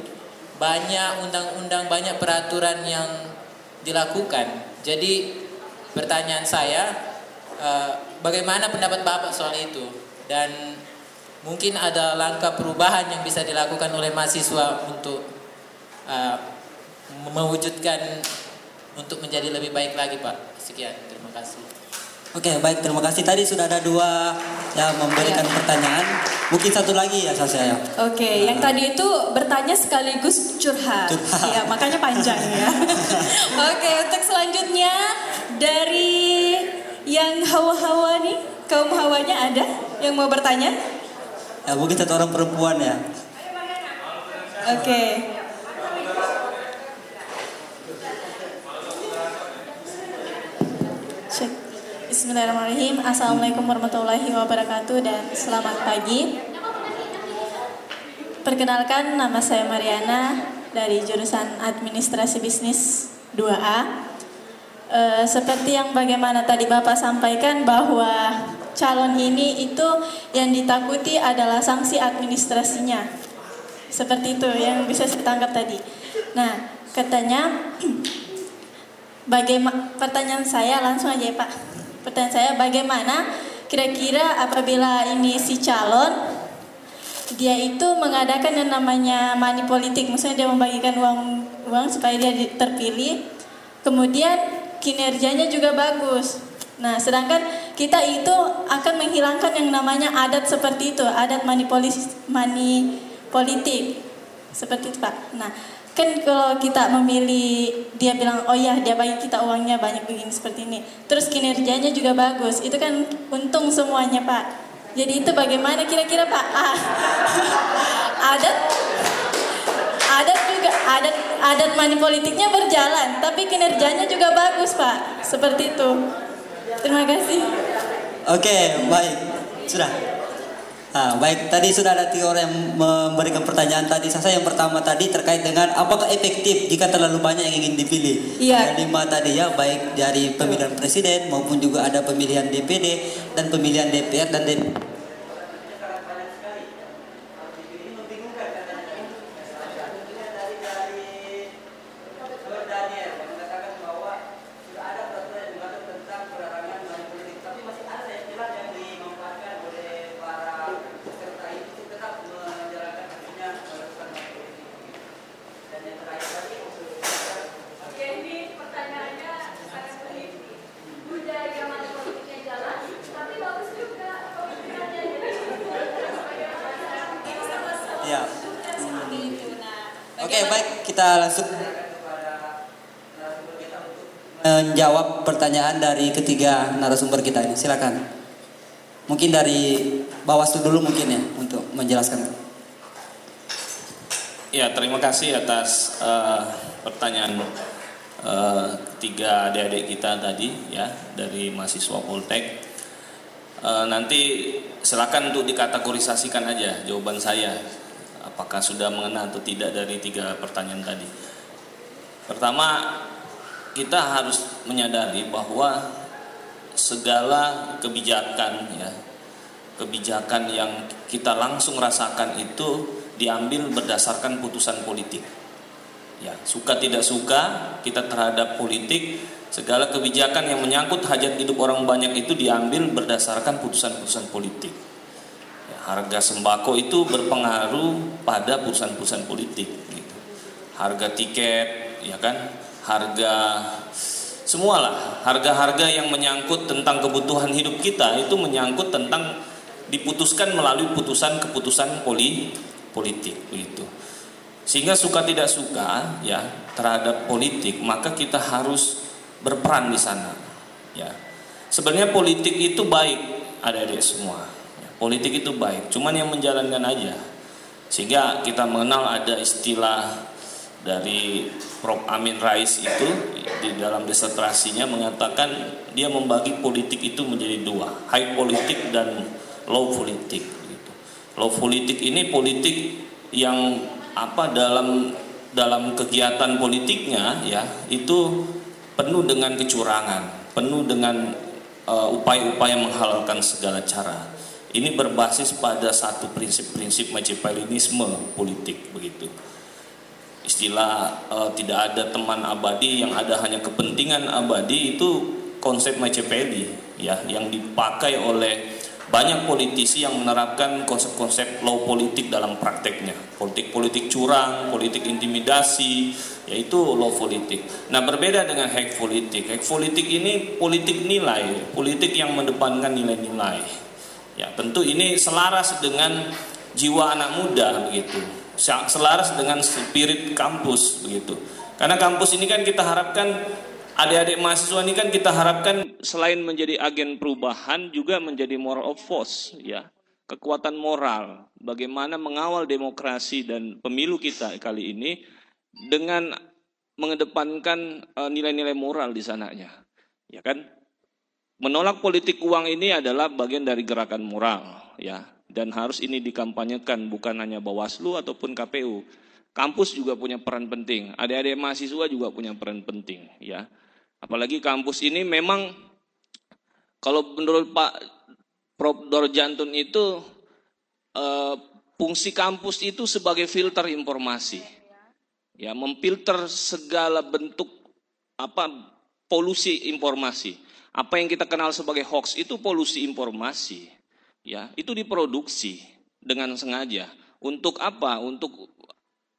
banyak undang-undang, banyak peraturan yang dilakukan. Jadi pertanyaan saya uh, bagaimana pendapat Bapak soal itu dan mungkin ada langkah perubahan yang bisa dilakukan oleh mahasiswa untuk uh, mewujudkan untuk menjadi lebih baik lagi Pak. Sekian. Oke, baik terima kasih. Tadi sudah ada dua yang memberikan ya. pertanyaan. Mungkin satu lagi ya saya. Oke, nah. yang tadi itu bertanya sekaligus curhat. curhat. Ya, makanya panjang ya. Oke, untuk selanjutnya dari yang hawa-hawa nih, kaum hawanya ada yang mau bertanya? Ya, mungkin satu orang perempuan ya. Oke. Bismillahirrahmanirrahim. Assalamualaikum warahmatullahi wabarakatuh dan selamat pagi. Perkenalkan nama saya Mariana dari jurusan Administrasi Bisnis 2A. E, seperti yang bagaimana tadi Bapak sampaikan bahwa calon ini itu yang ditakuti adalah sanksi administrasinya. Seperti itu yang bisa saya tangkap tadi. Nah, katanya bagaimana pertanyaan saya langsung aja ya Pak Pertanyaan saya bagaimana kira-kira apabila ini si calon dia itu mengadakan yang namanya money politik, maksudnya dia membagikan uang uang supaya dia terpilih, kemudian kinerjanya juga bagus. Nah, sedangkan kita itu akan menghilangkan yang namanya adat seperti itu, adat money politik. Seperti itu, Pak. Nah, kan kalau kita memilih dia bilang oh ya dia bagi kita uangnya banyak begini seperti ini. Terus kinerjanya juga bagus. Itu kan untung semuanya pak. Jadi itu bagaimana kira-kira pak? Ah, adat adat juga adat adat money politiknya berjalan tapi kinerjanya juga bagus pak. Seperti itu. Terima kasih. Oke baik. Sudah Nah, baik, tadi sudah ada tiga orang yang memberikan pertanyaan tadi. Saya yang pertama tadi terkait dengan apakah efektif jika terlalu banyak yang ingin dipilih. Iya. Ada lima tadi ya, baik dari pemilihan presiden maupun juga ada pemilihan DPD dan pemilihan DPR dan DPR. Oke, ini pertanyaannya sangat peneliti. Budaya mana politiknya jalan, tapi bagus juga pemikirannya. Jadi, Ya. Oke, baik kita langsung menjawab pertanyaan dari ketiga narasumber kita ini. Silakan. Mungkin dari Bawaslu dulu mungkin ya untuk menjelaskan. Ya, terima kasih atas eh, pertanyaan eh, tiga adik-adik kita tadi ya dari mahasiswa Poltek. Eh, nanti silakan untuk dikategorisasikan aja jawaban saya apakah sudah mengena atau tidak dari tiga pertanyaan tadi. Pertama, kita harus menyadari bahwa segala kebijakan ya kebijakan yang kita langsung rasakan itu diambil berdasarkan putusan politik. Ya, suka tidak suka kita terhadap politik, segala kebijakan yang menyangkut hajat hidup orang banyak itu diambil berdasarkan putusan-putusan politik. Ya, harga sembako itu berpengaruh pada putusan-putusan politik. Gitu. Harga tiket, ya kan, harga semualah harga-harga yang menyangkut tentang kebutuhan hidup kita itu menyangkut tentang diputuskan melalui putusan keputusan poli politik begitu. Sehingga suka tidak suka ya terhadap politik, maka kita harus berperan di sana. Ya. Sebenarnya politik itu baik, adik-adik semua. Ya, politik itu baik, cuman yang menjalankan aja. Sehingga kita mengenal ada istilah dari Prof. Amin Rais itu di dalam disertasinya mengatakan dia membagi politik itu menjadi dua, high politik dan low politik. Gitu. Low politik ini politik yang apa dalam dalam kegiatan politiknya ya itu penuh dengan kecurangan, penuh dengan uh, upaya-upaya menghalalkan segala cara. Ini berbasis pada satu prinsip-prinsip Machiavellianisme politik begitu. Istilah uh, tidak ada teman abadi yang ada hanya kepentingan abadi itu konsep Machiavelli ya yang dipakai oleh banyak politisi yang menerapkan konsep-konsep low politik dalam prakteknya. Politik-politik curang, politik intimidasi, yaitu low politik. Nah berbeda dengan high politik. High politik ini politik nilai, politik yang mendepankan nilai-nilai. Ya tentu ini selaras dengan jiwa anak muda begitu. Selaras dengan spirit kampus begitu. Karena kampus ini kan kita harapkan adik-adik mahasiswa ini kan kita harapkan selain menjadi agen perubahan juga menjadi moral of force ya. Kekuatan moral. Bagaimana mengawal demokrasi dan pemilu kita kali ini dengan mengedepankan nilai-nilai moral di sananya ya kan? Menolak politik uang ini adalah bagian dari gerakan moral ya dan harus ini dikampanyekan bukan hanya Bawaslu ataupun KPU kampus juga punya peran penting adik-adik mahasiswa juga punya peran penting ya Apalagi kampus ini memang kalau menurut Pak Prof. Dorjantun itu eh, fungsi kampus itu sebagai filter informasi. Ya, memfilter segala bentuk apa polusi informasi. Apa yang kita kenal sebagai hoax itu polusi informasi. Ya, itu diproduksi dengan sengaja. Untuk apa? Untuk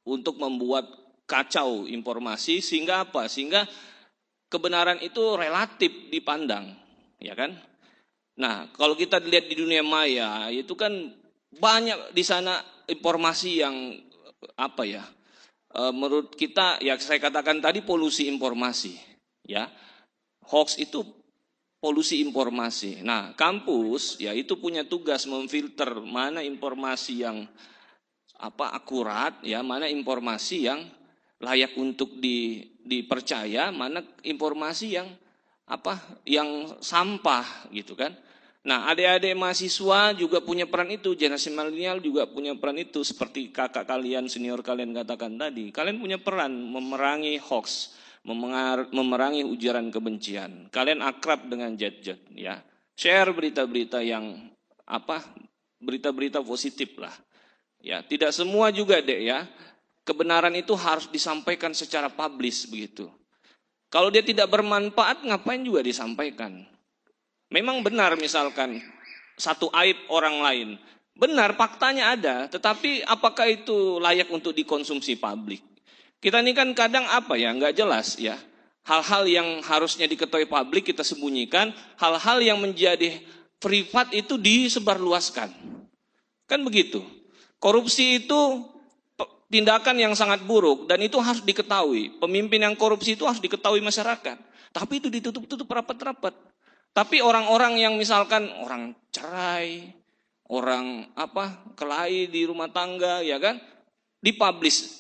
untuk membuat kacau informasi sehingga apa? Sehingga kebenaran itu relatif dipandang, ya kan? Nah, kalau kita lihat di dunia maya, itu kan banyak di sana informasi yang apa ya? E, menurut kita, ya saya katakan tadi polusi informasi, ya. Hoax itu polusi informasi. Nah, kampus ya itu punya tugas memfilter mana informasi yang apa akurat, ya mana informasi yang layak untuk di, dipercaya, mana informasi yang apa yang sampah gitu kan. Nah, adik-adik mahasiswa juga punya peran itu, generasi milenial juga punya peran itu, seperti kakak kalian, senior kalian katakan tadi. Kalian punya peran memerangi hoax, memerangi ujaran kebencian. Kalian akrab dengan jet-jet, ya. Share berita-berita yang apa? Berita-berita positif lah. Ya, tidak semua juga dek ya. Kebenaran itu harus disampaikan secara publis begitu. Kalau dia tidak bermanfaat, ngapain juga disampaikan? Memang benar misalkan satu aib orang lain. Benar, faktanya ada, tetapi apakah itu layak untuk dikonsumsi publik? Kita ini kan kadang apa ya, nggak jelas ya. Hal-hal yang harusnya diketahui publik kita sembunyikan, hal-hal yang menjadi privat itu disebarluaskan. Kan begitu. Korupsi itu tindakan yang sangat buruk dan itu harus diketahui. Pemimpin yang korupsi itu harus diketahui masyarakat. Tapi itu ditutup-tutup rapat-rapat. Tapi orang-orang yang misalkan orang cerai, orang apa kelahi di rumah tangga, ya kan, dipublish,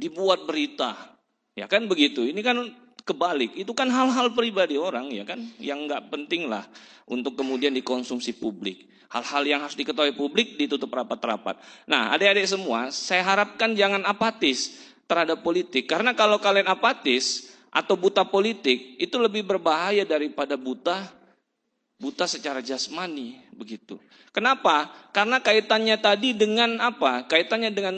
dibuat berita, ya kan begitu. Ini kan kebalik, itu kan hal-hal pribadi orang, ya kan, yang nggak penting lah untuk kemudian dikonsumsi publik. Hal-hal yang harus diketahui publik ditutup rapat-rapat. Nah, adik-adik semua, saya harapkan jangan apatis terhadap politik, karena kalau kalian apatis atau buta politik itu lebih berbahaya daripada buta buta secara jasmani begitu. Kenapa? Karena kaitannya tadi dengan apa? Kaitannya dengan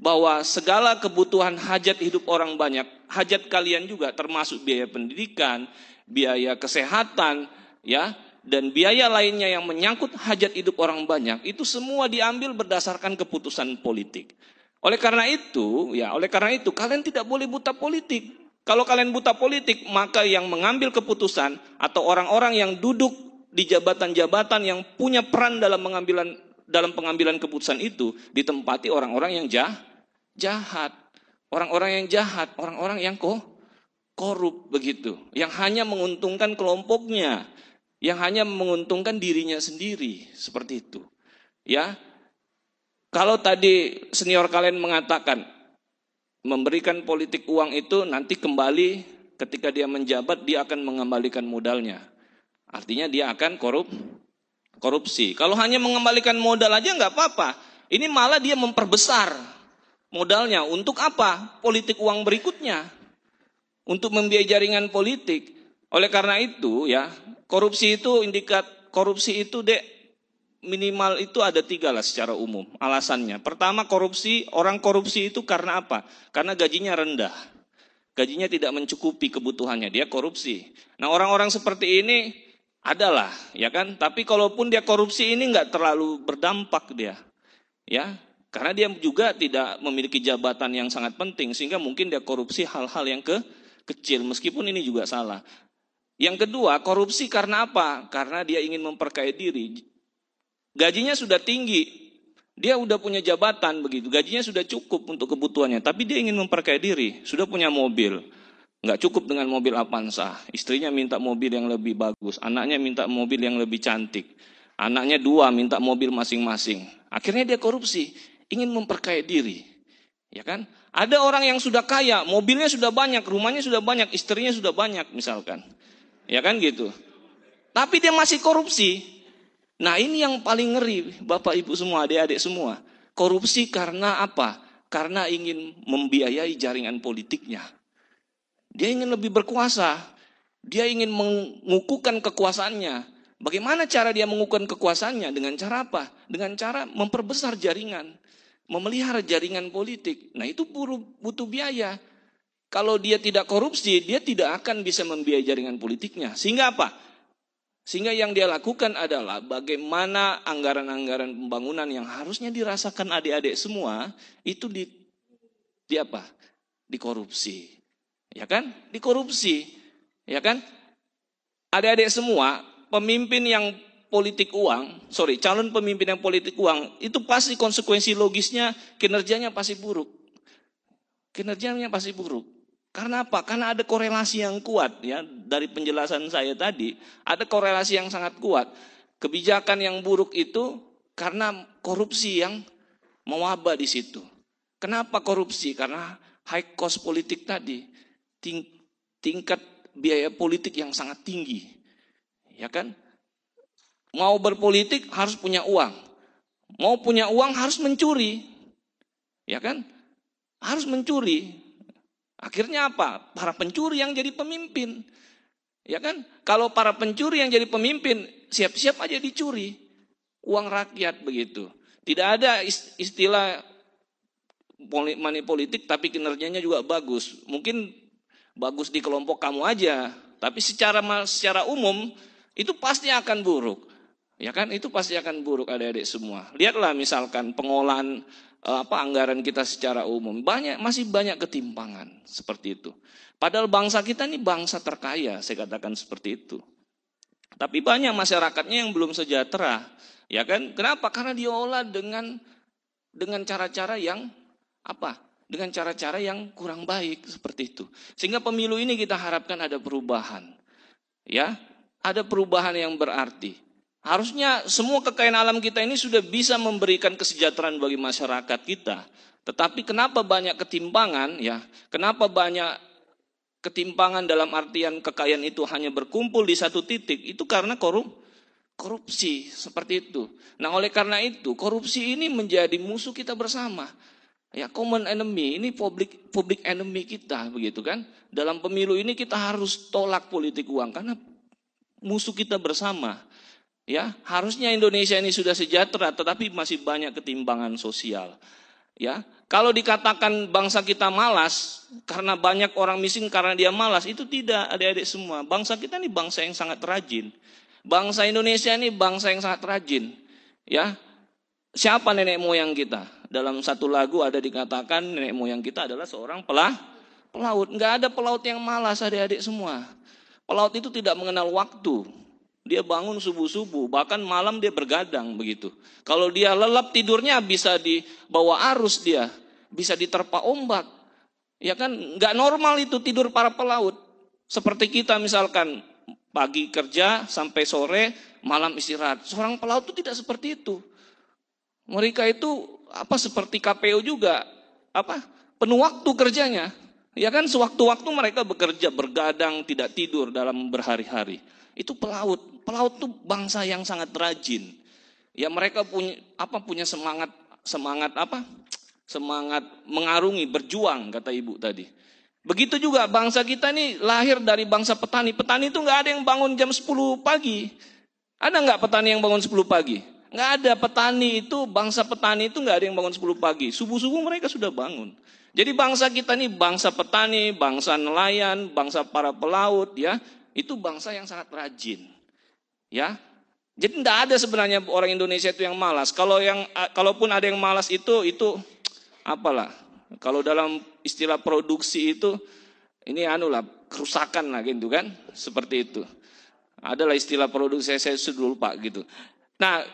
bahwa segala kebutuhan hajat hidup orang banyak, hajat kalian juga termasuk biaya pendidikan, biaya kesehatan, ya, dan biaya lainnya yang menyangkut hajat hidup orang banyak, itu semua diambil berdasarkan keputusan politik. Oleh karena itu, ya, oleh karena itu kalian tidak boleh buta politik. Kalau kalian buta politik, maka yang mengambil keputusan atau orang-orang yang duduk di jabatan-jabatan yang punya peran dalam pengambilan dalam pengambilan keputusan itu ditempati orang-orang yang jah, jahat, orang-orang yang jahat, orang-orang yang kok korup begitu, yang hanya menguntungkan kelompoknya, yang hanya menguntungkan dirinya sendiri, seperti itu. Ya. Kalau tadi senior kalian mengatakan memberikan politik uang itu nanti kembali ketika dia menjabat dia akan mengembalikan modalnya. Artinya dia akan korup korupsi. Kalau hanya mengembalikan modal aja nggak apa-apa. Ini malah dia memperbesar modalnya. Untuk apa? Politik uang berikutnya. Untuk membiayai jaringan politik. Oleh karena itu ya, korupsi itu indikat korupsi itu dek minimal itu ada tiga lah secara umum alasannya. Pertama korupsi, orang korupsi itu karena apa? Karena gajinya rendah. Gajinya tidak mencukupi kebutuhannya, dia korupsi. Nah orang-orang seperti ini adalah, ya kan? Tapi kalaupun dia korupsi ini nggak terlalu berdampak dia, ya, karena dia juga tidak memiliki jabatan yang sangat penting sehingga mungkin dia korupsi hal-hal yang ke kecil meskipun ini juga salah. Yang kedua, korupsi karena apa? Karena dia ingin memperkaya diri. Gajinya sudah tinggi, dia udah punya jabatan begitu, gajinya sudah cukup untuk kebutuhannya, tapi dia ingin memperkaya diri, sudah punya mobil, nggak cukup dengan mobil Avanza, istrinya minta mobil yang lebih bagus, anaknya minta mobil yang lebih cantik, anaknya dua minta mobil masing-masing, akhirnya dia korupsi, ingin memperkaya diri, ya kan? Ada orang yang sudah kaya, mobilnya sudah banyak, rumahnya sudah banyak, istrinya sudah banyak misalkan. Ya kan gitu. Tapi dia masih korupsi. Nah ini yang paling ngeri Bapak Ibu semua, adik-adik semua. Korupsi karena apa? Karena ingin membiayai jaringan politiknya. Dia ingin lebih berkuasa. Dia ingin mengukuhkan kekuasaannya. Bagaimana cara dia mengukuhkan kekuasaannya? Dengan cara apa? Dengan cara memperbesar jaringan. Memelihara jaringan politik. Nah itu butuh biaya. Kalau dia tidak korupsi, dia tidak akan bisa membiayai jaringan politiknya. Sehingga apa? Sehingga yang dia lakukan adalah bagaimana anggaran-anggaran pembangunan yang harusnya dirasakan adik-adik semua itu di, di apa? Dikorupsi. Ya kan? Dikorupsi. Ya kan? Adik-adik semua, pemimpin yang politik uang, sorry, calon pemimpin yang politik uang, itu pasti konsekuensi logisnya kinerjanya pasti buruk. Kinerjanya pasti buruk. Karena apa? Karena ada korelasi yang kuat ya dari penjelasan saya tadi, ada korelasi yang sangat kuat. Kebijakan yang buruk itu karena korupsi yang mewabah di situ. Kenapa korupsi? Karena high cost politik tadi, ting tingkat biaya politik yang sangat tinggi. Ya kan? Mau berpolitik harus punya uang. Mau punya uang harus mencuri. Ya kan? Harus mencuri. Akhirnya apa? Para pencuri yang jadi pemimpin. Ya kan? Kalau para pencuri yang jadi pemimpin, siap-siap aja dicuri. Uang rakyat begitu. Tidak ada istilah money politik tapi kinerjanya juga bagus. Mungkin bagus di kelompok kamu aja, tapi secara secara umum itu pasti akan buruk. Ya kan? Itu pasti akan buruk adik-adik semua. Lihatlah misalkan pengolahan eh, apa anggaran kita secara umum. Banyak masih banyak ketimpangan seperti itu. Padahal bangsa kita ini bangsa terkaya, saya katakan seperti itu. Tapi banyak masyarakatnya yang belum sejahtera. Ya kan? Kenapa? Karena diolah dengan dengan cara-cara yang apa? Dengan cara-cara yang kurang baik seperti itu. Sehingga pemilu ini kita harapkan ada perubahan. Ya, ada perubahan yang berarti. Harusnya semua kekayaan alam kita ini sudah bisa memberikan kesejahteraan bagi masyarakat kita. Tetapi kenapa banyak ketimpangan ya? Kenapa banyak ketimpangan dalam artian kekayaan itu hanya berkumpul di satu titik? Itu karena korup korupsi seperti itu. Nah, oleh karena itu korupsi ini menjadi musuh kita bersama. Ya, common enemy ini public public enemy kita begitu kan? Dalam pemilu ini kita harus tolak politik uang karena musuh kita bersama. Ya, harusnya Indonesia ini sudah sejahtera, tetapi masih banyak ketimbangan sosial. Ya, kalau dikatakan bangsa kita malas karena banyak orang miskin karena dia malas, itu tidak adik-adik semua. Bangsa kita ini bangsa yang sangat rajin. Bangsa Indonesia ini bangsa yang sangat rajin. Ya, siapa nenek moyang kita? Dalam satu lagu ada dikatakan nenek moyang kita adalah seorang pelah, pelaut. Enggak ada pelaut yang malas adik-adik semua. Pelaut itu tidak mengenal waktu. Dia bangun subuh-subuh, bahkan malam dia bergadang begitu. Kalau dia lelap tidurnya bisa dibawa arus dia, bisa diterpa ombak. Ya kan, nggak normal itu tidur para pelaut. Seperti kita misalkan pagi kerja sampai sore, malam istirahat. Seorang pelaut itu tidak seperti itu. Mereka itu apa seperti KPU juga, apa penuh waktu kerjanya. Ya kan sewaktu-waktu mereka bekerja, bergadang, tidak tidur dalam berhari-hari. Itu pelaut. Pelaut itu bangsa yang sangat rajin. Ya mereka punya apa punya semangat semangat apa? Semangat mengarungi, berjuang kata ibu tadi. Begitu juga bangsa kita ini lahir dari bangsa petani. Petani itu nggak ada yang bangun jam 10 pagi. Ada nggak petani yang bangun 10 pagi? Nggak ada petani itu, bangsa petani itu nggak ada yang bangun 10 pagi. Subuh-subuh mereka sudah bangun. Jadi bangsa kita ini bangsa petani, bangsa nelayan, bangsa para pelaut ya itu bangsa yang sangat rajin. Ya. Jadi tidak ada sebenarnya orang Indonesia itu yang malas. Kalau yang kalaupun ada yang malas itu itu apalah. Kalau dalam istilah produksi itu ini anu lah kerusakan lah gitu kan, seperti itu. Adalah istilah produksi saya sudah lupa gitu. Nah,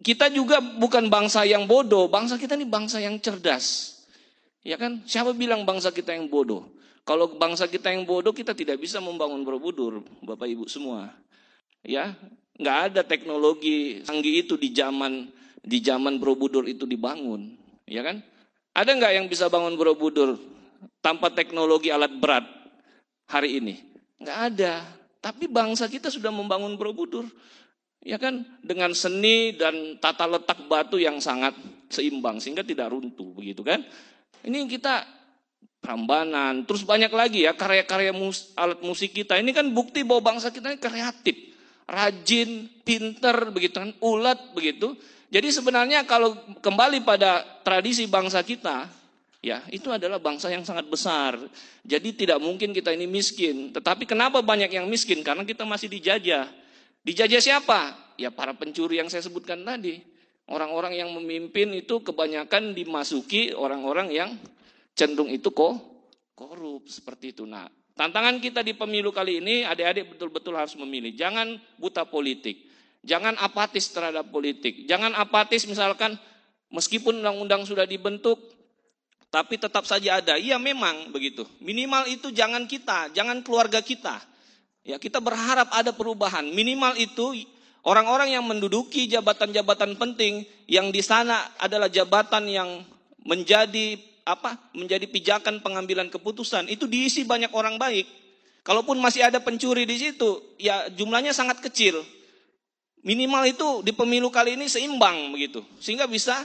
kita juga bukan bangsa yang bodoh, bangsa kita ini bangsa yang cerdas. Ya kan? Siapa bilang bangsa kita yang bodoh? Kalau bangsa kita yang bodoh, kita tidak bisa membangun Borobudur, Bapak Ibu semua. Ya, nggak ada teknologi canggih itu di zaman di zaman Borobudur itu dibangun, ya kan? Ada nggak yang bisa bangun Borobudur tanpa teknologi alat berat hari ini? Nggak ada. Tapi bangsa kita sudah membangun Borobudur, ya kan? Dengan seni dan tata letak batu yang sangat seimbang sehingga tidak runtuh, begitu kan? Ini kita Prambanan, terus banyak lagi ya karya-karya mus, alat musik kita. Ini kan bukti bahwa bangsa kita ini kreatif, rajin, pinter, begitu kan, ulat begitu. Jadi sebenarnya kalau kembali pada tradisi bangsa kita, ya itu adalah bangsa yang sangat besar. Jadi tidak mungkin kita ini miskin. Tetapi kenapa banyak yang miskin? Karena kita masih dijajah. Dijajah siapa? Ya para pencuri yang saya sebutkan tadi. Orang-orang yang memimpin itu kebanyakan dimasuki orang-orang yang cenderung itu kok korup seperti itu. Nah, tantangan kita di pemilu kali ini adik-adik betul-betul harus memilih. Jangan buta politik. Jangan apatis terhadap politik. Jangan apatis misalkan meskipun undang-undang sudah dibentuk tapi tetap saja ada. Iya memang begitu. Minimal itu jangan kita, jangan keluarga kita. Ya, kita berharap ada perubahan. Minimal itu orang-orang yang menduduki jabatan-jabatan penting yang di sana adalah jabatan yang menjadi apa menjadi pijakan pengambilan keputusan itu diisi banyak orang baik. Kalaupun masih ada pencuri di situ, ya jumlahnya sangat kecil. Minimal itu di pemilu kali ini seimbang begitu. Sehingga bisa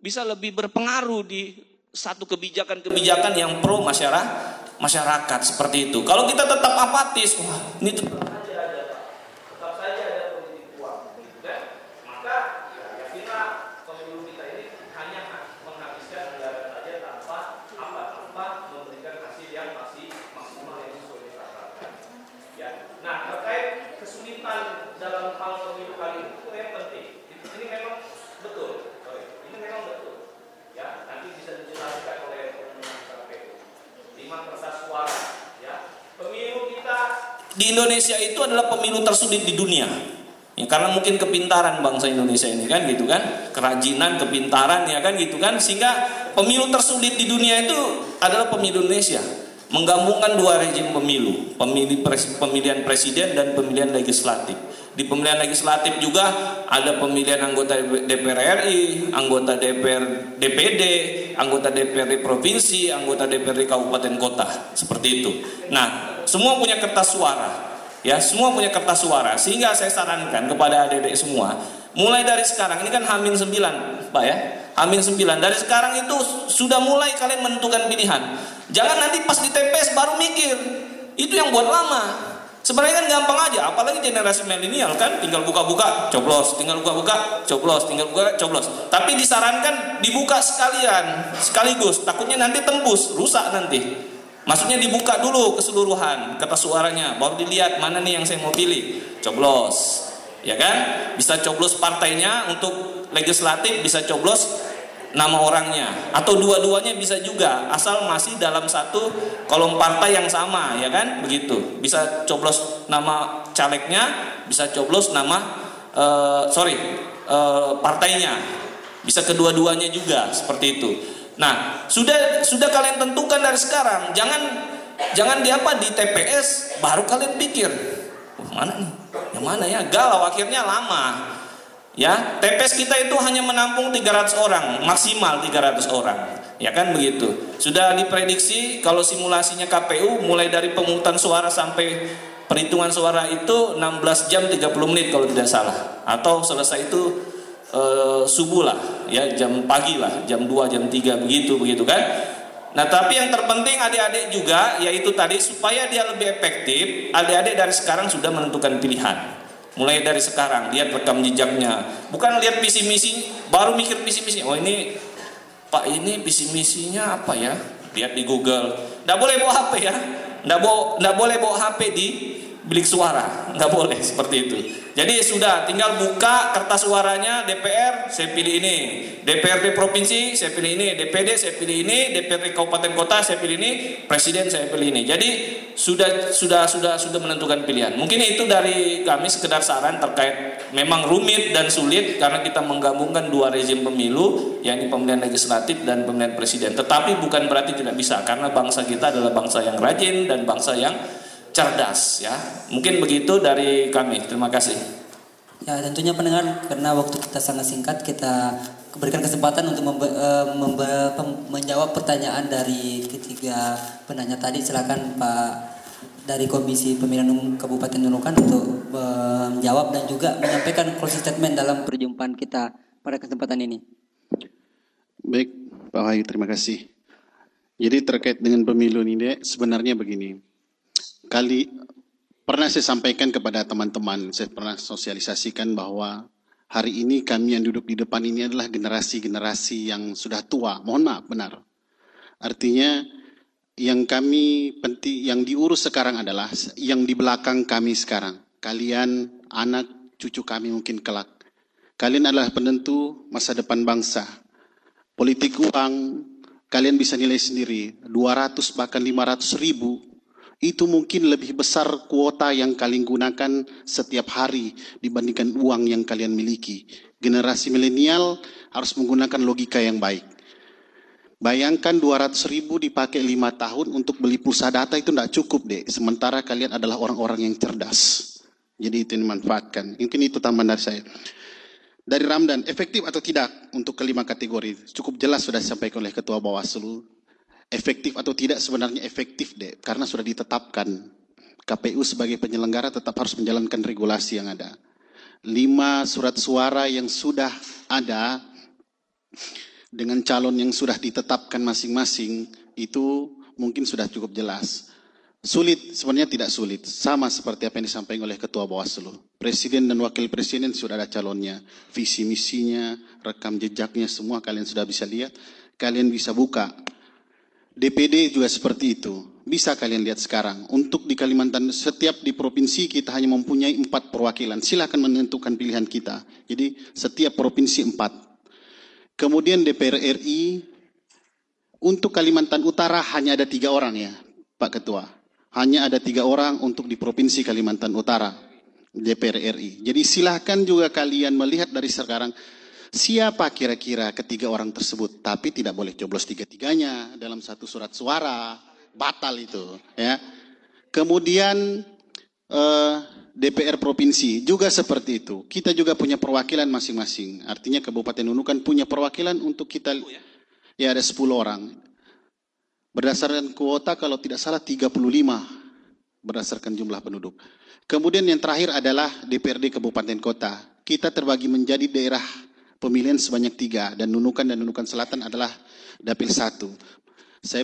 bisa lebih berpengaruh di satu kebijakan-kebijakan yang pro masyarakat masyarakat seperti itu. Kalau kita tetap apatis, wah ini tetap saja ada tetap saja ada politik uang, gitu kan? Maka ya kita pemilu kita ini hanya menghabiskan anggaran saja tanpa apa tanpa memberikan hasil yang masih maksimal yang sesuai diharapkan. Ya. Nah terkait kesulitan dalam hal pemilu kali ini itu yang penting. Ini memang betul. Sorry. Ini memang betul. Ya, nanti bisa dijelaskan oleh teman-teman KPU. Lima kertas suara. Ya, pemilu kita Indonesia itu adalah pemilu tersulit di dunia. Ya, karena mungkin kepintaran bangsa Indonesia ini kan gitu kan, kerajinan, kepintaran ya kan gitu kan, sehingga pemilu tersulit di dunia itu adalah pemilu Indonesia menggabungkan dua rezim pemilu, pemilihan presiden dan pemilihan legislatif. Di pemilihan legislatif juga ada pemilihan anggota DPR RI, anggota DPR DPD, anggota DPRD provinsi, anggota DPRD kabupaten kota, seperti itu. Nah, semua punya kertas suara. Ya, semua punya kertas suara. Sehingga saya sarankan kepada adik-adik semua, mulai dari sekarang ini kan Hamin 9, Pak ya. Hamin 9. Dari sekarang itu sudah mulai kalian menentukan pilihan. Jangan nanti pas di TPS baru mikir. Itu yang buat lama. Sebenarnya kan gampang aja, apalagi generasi milenial kan tinggal buka-buka, coblos, tinggal buka-buka, coblos, tinggal buka, coblos. Tapi disarankan dibuka sekalian, sekaligus. Takutnya nanti tembus, rusak nanti. Maksudnya dibuka dulu keseluruhan kertas suaranya, baru dilihat mana nih yang saya mau pilih. Coblos. Ya kan? Bisa coblos partainya untuk legislatif, bisa coblos nama orangnya atau dua-duanya bisa juga asal masih dalam satu kolom partai yang sama ya kan begitu bisa coblos nama calegnya bisa coblos nama uh, sorry uh, partainya bisa kedua-duanya juga seperti itu nah sudah sudah kalian tentukan dari sekarang jangan jangan di apa di TPS baru kalian pikir oh, mana nih yang mana ya galau akhirnya lama Ya, TPS kita itu hanya menampung 300 orang, maksimal 300 orang. Ya kan begitu. Sudah diprediksi kalau simulasinya KPU mulai dari pemungutan suara sampai perhitungan suara itu 16 jam 30 menit kalau tidak salah. Atau selesai itu e, subuh lah, ya jam pagi lah, jam 2, jam 3 begitu begitu kan. Nah, tapi yang terpenting adik-adik juga yaitu tadi supaya dia lebih efektif, adik-adik dari sekarang sudah menentukan pilihan. Mulai dari sekarang lihat rekam jejaknya. Bukan lihat visi misi baru mikir visi misi. Oh ini Pak ini visi misinya apa ya? Lihat di Google. Tidak boleh bawa HP ya. Tidak bo boleh bawa HP di bilik suara. Tidak boleh seperti itu. Jadi sudah tinggal buka kertas suaranya DPR saya pilih ini, DPRD provinsi saya pilih ini, DPD saya pilih ini, DPRD kabupaten kota saya pilih ini, presiden saya pilih ini. Jadi sudah sudah sudah sudah menentukan pilihan. Mungkin itu dari kami sekedar saran terkait memang rumit dan sulit karena kita menggabungkan dua rezim pemilu, yakni pemilihan legislatif dan pemilihan presiden. Tetapi bukan berarti tidak bisa karena bangsa kita adalah bangsa yang rajin dan bangsa yang cerdas ya. Mungkin begitu dari kami. Terima kasih. Ya tentunya pendengar karena waktu kita sangat singkat kita berikan kesempatan untuk membe, uh, membe, pem, menjawab pertanyaan dari ketiga penanya tadi. Silakan Pak dari Komisi Pemilihan Umum Kabupaten Nunukan untuk menjawab dan juga menyampaikan closing statement dalam perjumpaan kita pada kesempatan ini. Baik, Pak Wahyu, terima kasih. Jadi terkait dengan pemilu ini, sebenarnya begini kali pernah saya sampaikan kepada teman-teman, saya pernah sosialisasikan bahwa hari ini kami yang duduk di depan ini adalah generasi-generasi yang sudah tua. Mohon maaf, benar. Artinya yang kami penting yang diurus sekarang adalah yang di belakang kami sekarang. Kalian anak cucu kami mungkin kelak. Kalian adalah penentu masa depan bangsa. Politik uang kalian bisa nilai sendiri 200 bahkan 500 ribu itu mungkin lebih besar kuota yang kalian gunakan setiap hari dibandingkan uang yang kalian miliki. Generasi milenial harus menggunakan logika yang baik. Bayangkan 200 ribu dipakai 5 tahun untuk beli pulsa data itu tidak cukup deh. Sementara kalian adalah orang-orang yang cerdas. Jadi itu yang dimanfaatkan. Mungkin itu tambahan dari saya. Dari Ramdan, efektif atau tidak untuk kelima kategori? Cukup jelas sudah disampaikan oleh Ketua Bawaslu efektif atau tidak sebenarnya efektif deh karena sudah ditetapkan KPU sebagai penyelenggara tetap harus menjalankan regulasi yang ada. lima surat suara yang sudah ada dengan calon yang sudah ditetapkan masing-masing itu mungkin sudah cukup jelas. Sulit, sebenarnya tidak sulit. Sama seperti apa yang disampaikan oleh Ketua Bawaslu. Presiden dan Wakil Presiden sudah ada calonnya. Visi misinya, rekam jejaknya, semua kalian sudah bisa lihat. Kalian bisa buka. DPD juga seperti itu. Bisa kalian lihat sekarang. Untuk di Kalimantan, setiap di provinsi kita hanya mempunyai empat perwakilan. Silahkan menentukan pilihan kita. Jadi setiap provinsi empat. Kemudian DPR RI, untuk Kalimantan Utara hanya ada tiga orang ya, Pak Ketua. Hanya ada tiga orang untuk di Provinsi Kalimantan Utara, DPR RI. Jadi silahkan juga kalian melihat dari sekarang, siapa kira-kira ketiga orang tersebut. Tapi tidak boleh coblos tiga-tiganya dalam satu surat suara, batal itu. ya. Kemudian eh, DPR Provinsi juga seperti itu. Kita juga punya perwakilan masing-masing. Artinya Kabupaten Nunukan punya perwakilan untuk kita, ya ada 10 orang. Berdasarkan kuota kalau tidak salah 35 berdasarkan jumlah penduduk. Kemudian yang terakhir adalah DPRD Kabupaten Kota. Kita terbagi menjadi daerah pemilihan sebanyak tiga dan Nunukan dan Nunukan Selatan adalah dapil satu. Saya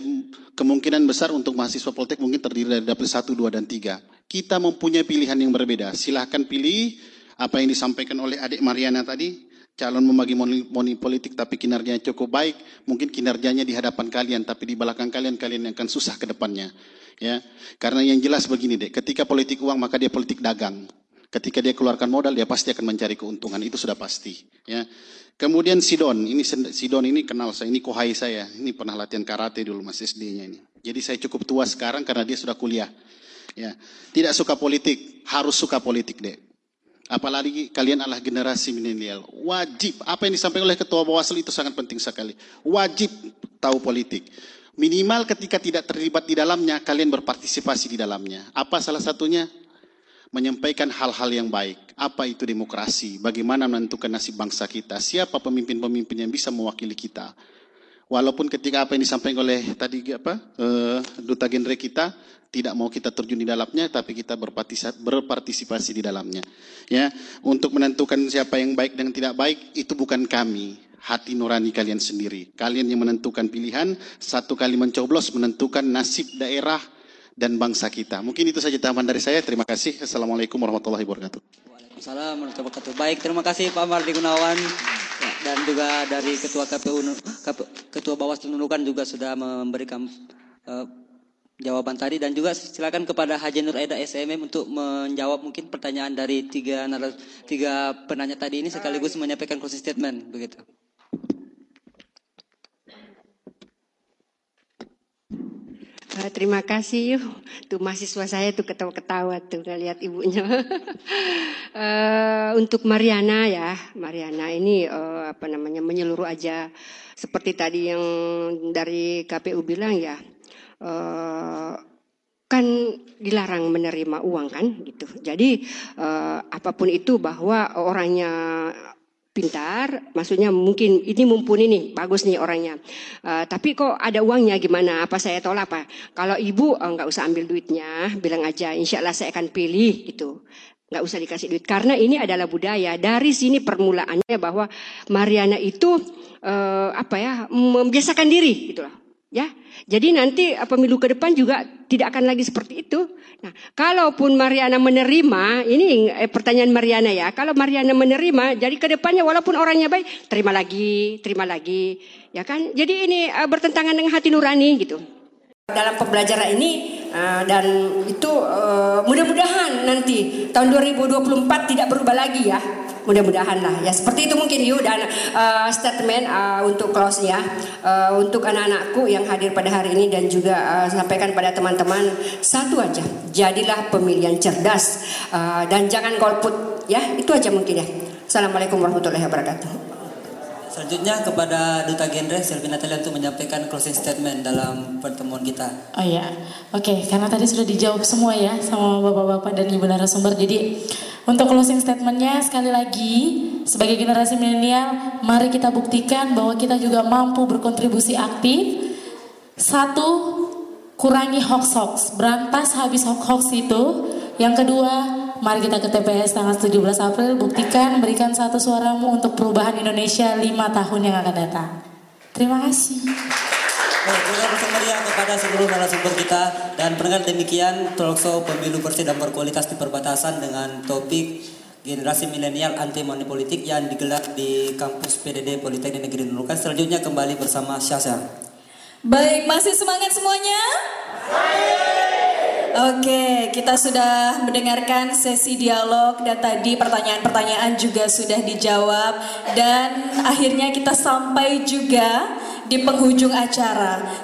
kemungkinan besar untuk mahasiswa Poltek mungkin terdiri dari dapil satu, dua, dan tiga. Kita mempunyai pilihan yang berbeda. Silahkan pilih apa yang disampaikan oleh adik Mariana tadi calon membagi moni politik tapi kinerjanya cukup baik, mungkin kinerjanya di hadapan kalian tapi di belakang kalian kalian akan susah ke depannya. Ya. Karena yang jelas begini deh, ketika politik uang maka dia politik dagang. Ketika dia keluarkan modal dia pasti akan mencari keuntungan, itu sudah pasti, ya. Kemudian Sidon, ini Sidon ini kenal saya, ini kohai saya, ini pernah latihan karate dulu Mas SD-nya ini. Jadi saya cukup tua sekarang karena dia sudah kuliah. Ya. Tidak suka politik, harus suka politik deh. Apalagi kalian adalah generasi milenial. Wajib, apa yang disampaikan oleh Ketua Bawaslu itu sangat penting sekali. Wajib tahu politik. Minimal ketika tidak terlibat di dalamnya, kalian berpartisipasi di dalamnya. Apa salah satunya? Menyampaikan hal-hal yang baik. Apa itu demokrasi? Bagaimana menentukan nasib bangsa kita? Siapa pemimpin-pemimpin yang bisa mewakili kita? Walaupun ketika apa yang disampaikan oleh tadi apa uh, duta genre kita tidak mau kita terjun di dalamnya, tapi kita berpartisipasi di dalamnya. Ya, untuk menentukan siapa yang baik dan tidak baik itu bukan kami, hati nurani kalian sendiri. Kalian yang menentukan pilihan, satu kali mencoblos menentukan nasib daerah dan bangsa kita. Mungkin itu saja tambahan dari saya. Terima kasih. Assalamualaikum warahmatullahi wabarakatuh. Waalaikumsalam warahmatullahi wabarakatuh. Baik, terima kasih Pak Mardi Gunawan ya, dan juga dari Ketua KPU Ketua Bawaslu Nunukan juga sudah memberikan uh, jawaban tadi dan juga silakan kepada Haji Nur Aida SMM untuk menjawab mungkin pertanyaan dari tiga tiga penanya tadi ini sekaligus menyampaikan closing statement begitu. Uh, terima kasih yuk. Tuh mahasiswa saya tuh ketawa-ketawa tuh lihat ibunya. uh, untuk Mariana ya, Mariana ini uh, apa namanya menyeluruh aja seperti tadi yang dari KPU bilang ya uh, kan dilarang menerima uang kan gitu. Jadi uh, apa pun itu bahwa orangnya pintar, maksudnya mungkin ini mumpuni nih, bagus nih orangnya. Uh, tapi kok ada uangnya gimana? Apa saya tolak apa? Kalau ibu uh, nggak usah ambil duitnya, bilang aja, insya Allah saya akan pilih gitu. Nggak usah dikasih duit karena ini adalah budaya. Dari sini permulaannya bahwa Mariana itu uh, apa ya membiasakan diri gitu loh Ya, jadi nanti eh, pemilu ke depan juga tidak akan lagi seperti itu. Nah, kalaupun Mariana menerima, ini eh, pertanyaan Mariana ya. Kalau Mariana menerima, jadi ke depannya walaupun orangnya baik, terima lagi, terima lagi, ya kan? Jadi ini eh, bertentangan dengan hati nurani gitu. Dalam pembelajaran ini uh, dan itu uh, mudah-mudahan nanti tahun 2024 tidak berubah lagi ya mudah-mudahan lah. Ya seperti itu mungkin Yu dan uh, statement uh, untuk close ya. Uh, untuk anak-anakku yang hadir pada hari ini dan juga uh, sampaikan pada teman-teman satu aja jadilah pemilihan cerdas. Uh, dan jangan golput ya. Itu aja mungkin ya. Assalamualaikum warahmatullahi wabarakatuh Selanjutnya kepada Duta Genre Selvi Natalia untuk menyampaikan closing statement dalam pertemuan kita. Oh iya, oke. Okay. Karena tadi sudah dijawab semua ya sama bapak-bapak dan ibu narasumber. Jadi untuk closing statementnya sekali lagi sebagai generasi milenial, mari kita buktikan bahwa kita juga mampu berkontribusi aktif. Satu, kurangi hoax-hoax, berantas habis hoax-hoax itu. Yang kedua, Mari kita ke TPS tanggal 17 April, buktikan, berikan satu suaramu untuk perubahan Indonesia lima tahun yang akan datang. Terima kasih. Baik, terima kasih meriah kepada seluruh narasumber kita dan pendengar demikian talkshow pemilu bersih dan berkualitas di perbatasan dengan topik generasi milenial anti money politik yang digelar di kampus PDD Politeknik Negeri Nunukan. Selanjutnya kembali bersama Syasha. Baik, masih semangat semuanya? Oke, kita sudah mendengarkan sesi dialog dan tadi pertanyaan-pertanyaan juga sudah dijawab dan akhirnya kita sampai juga di penghujung acara.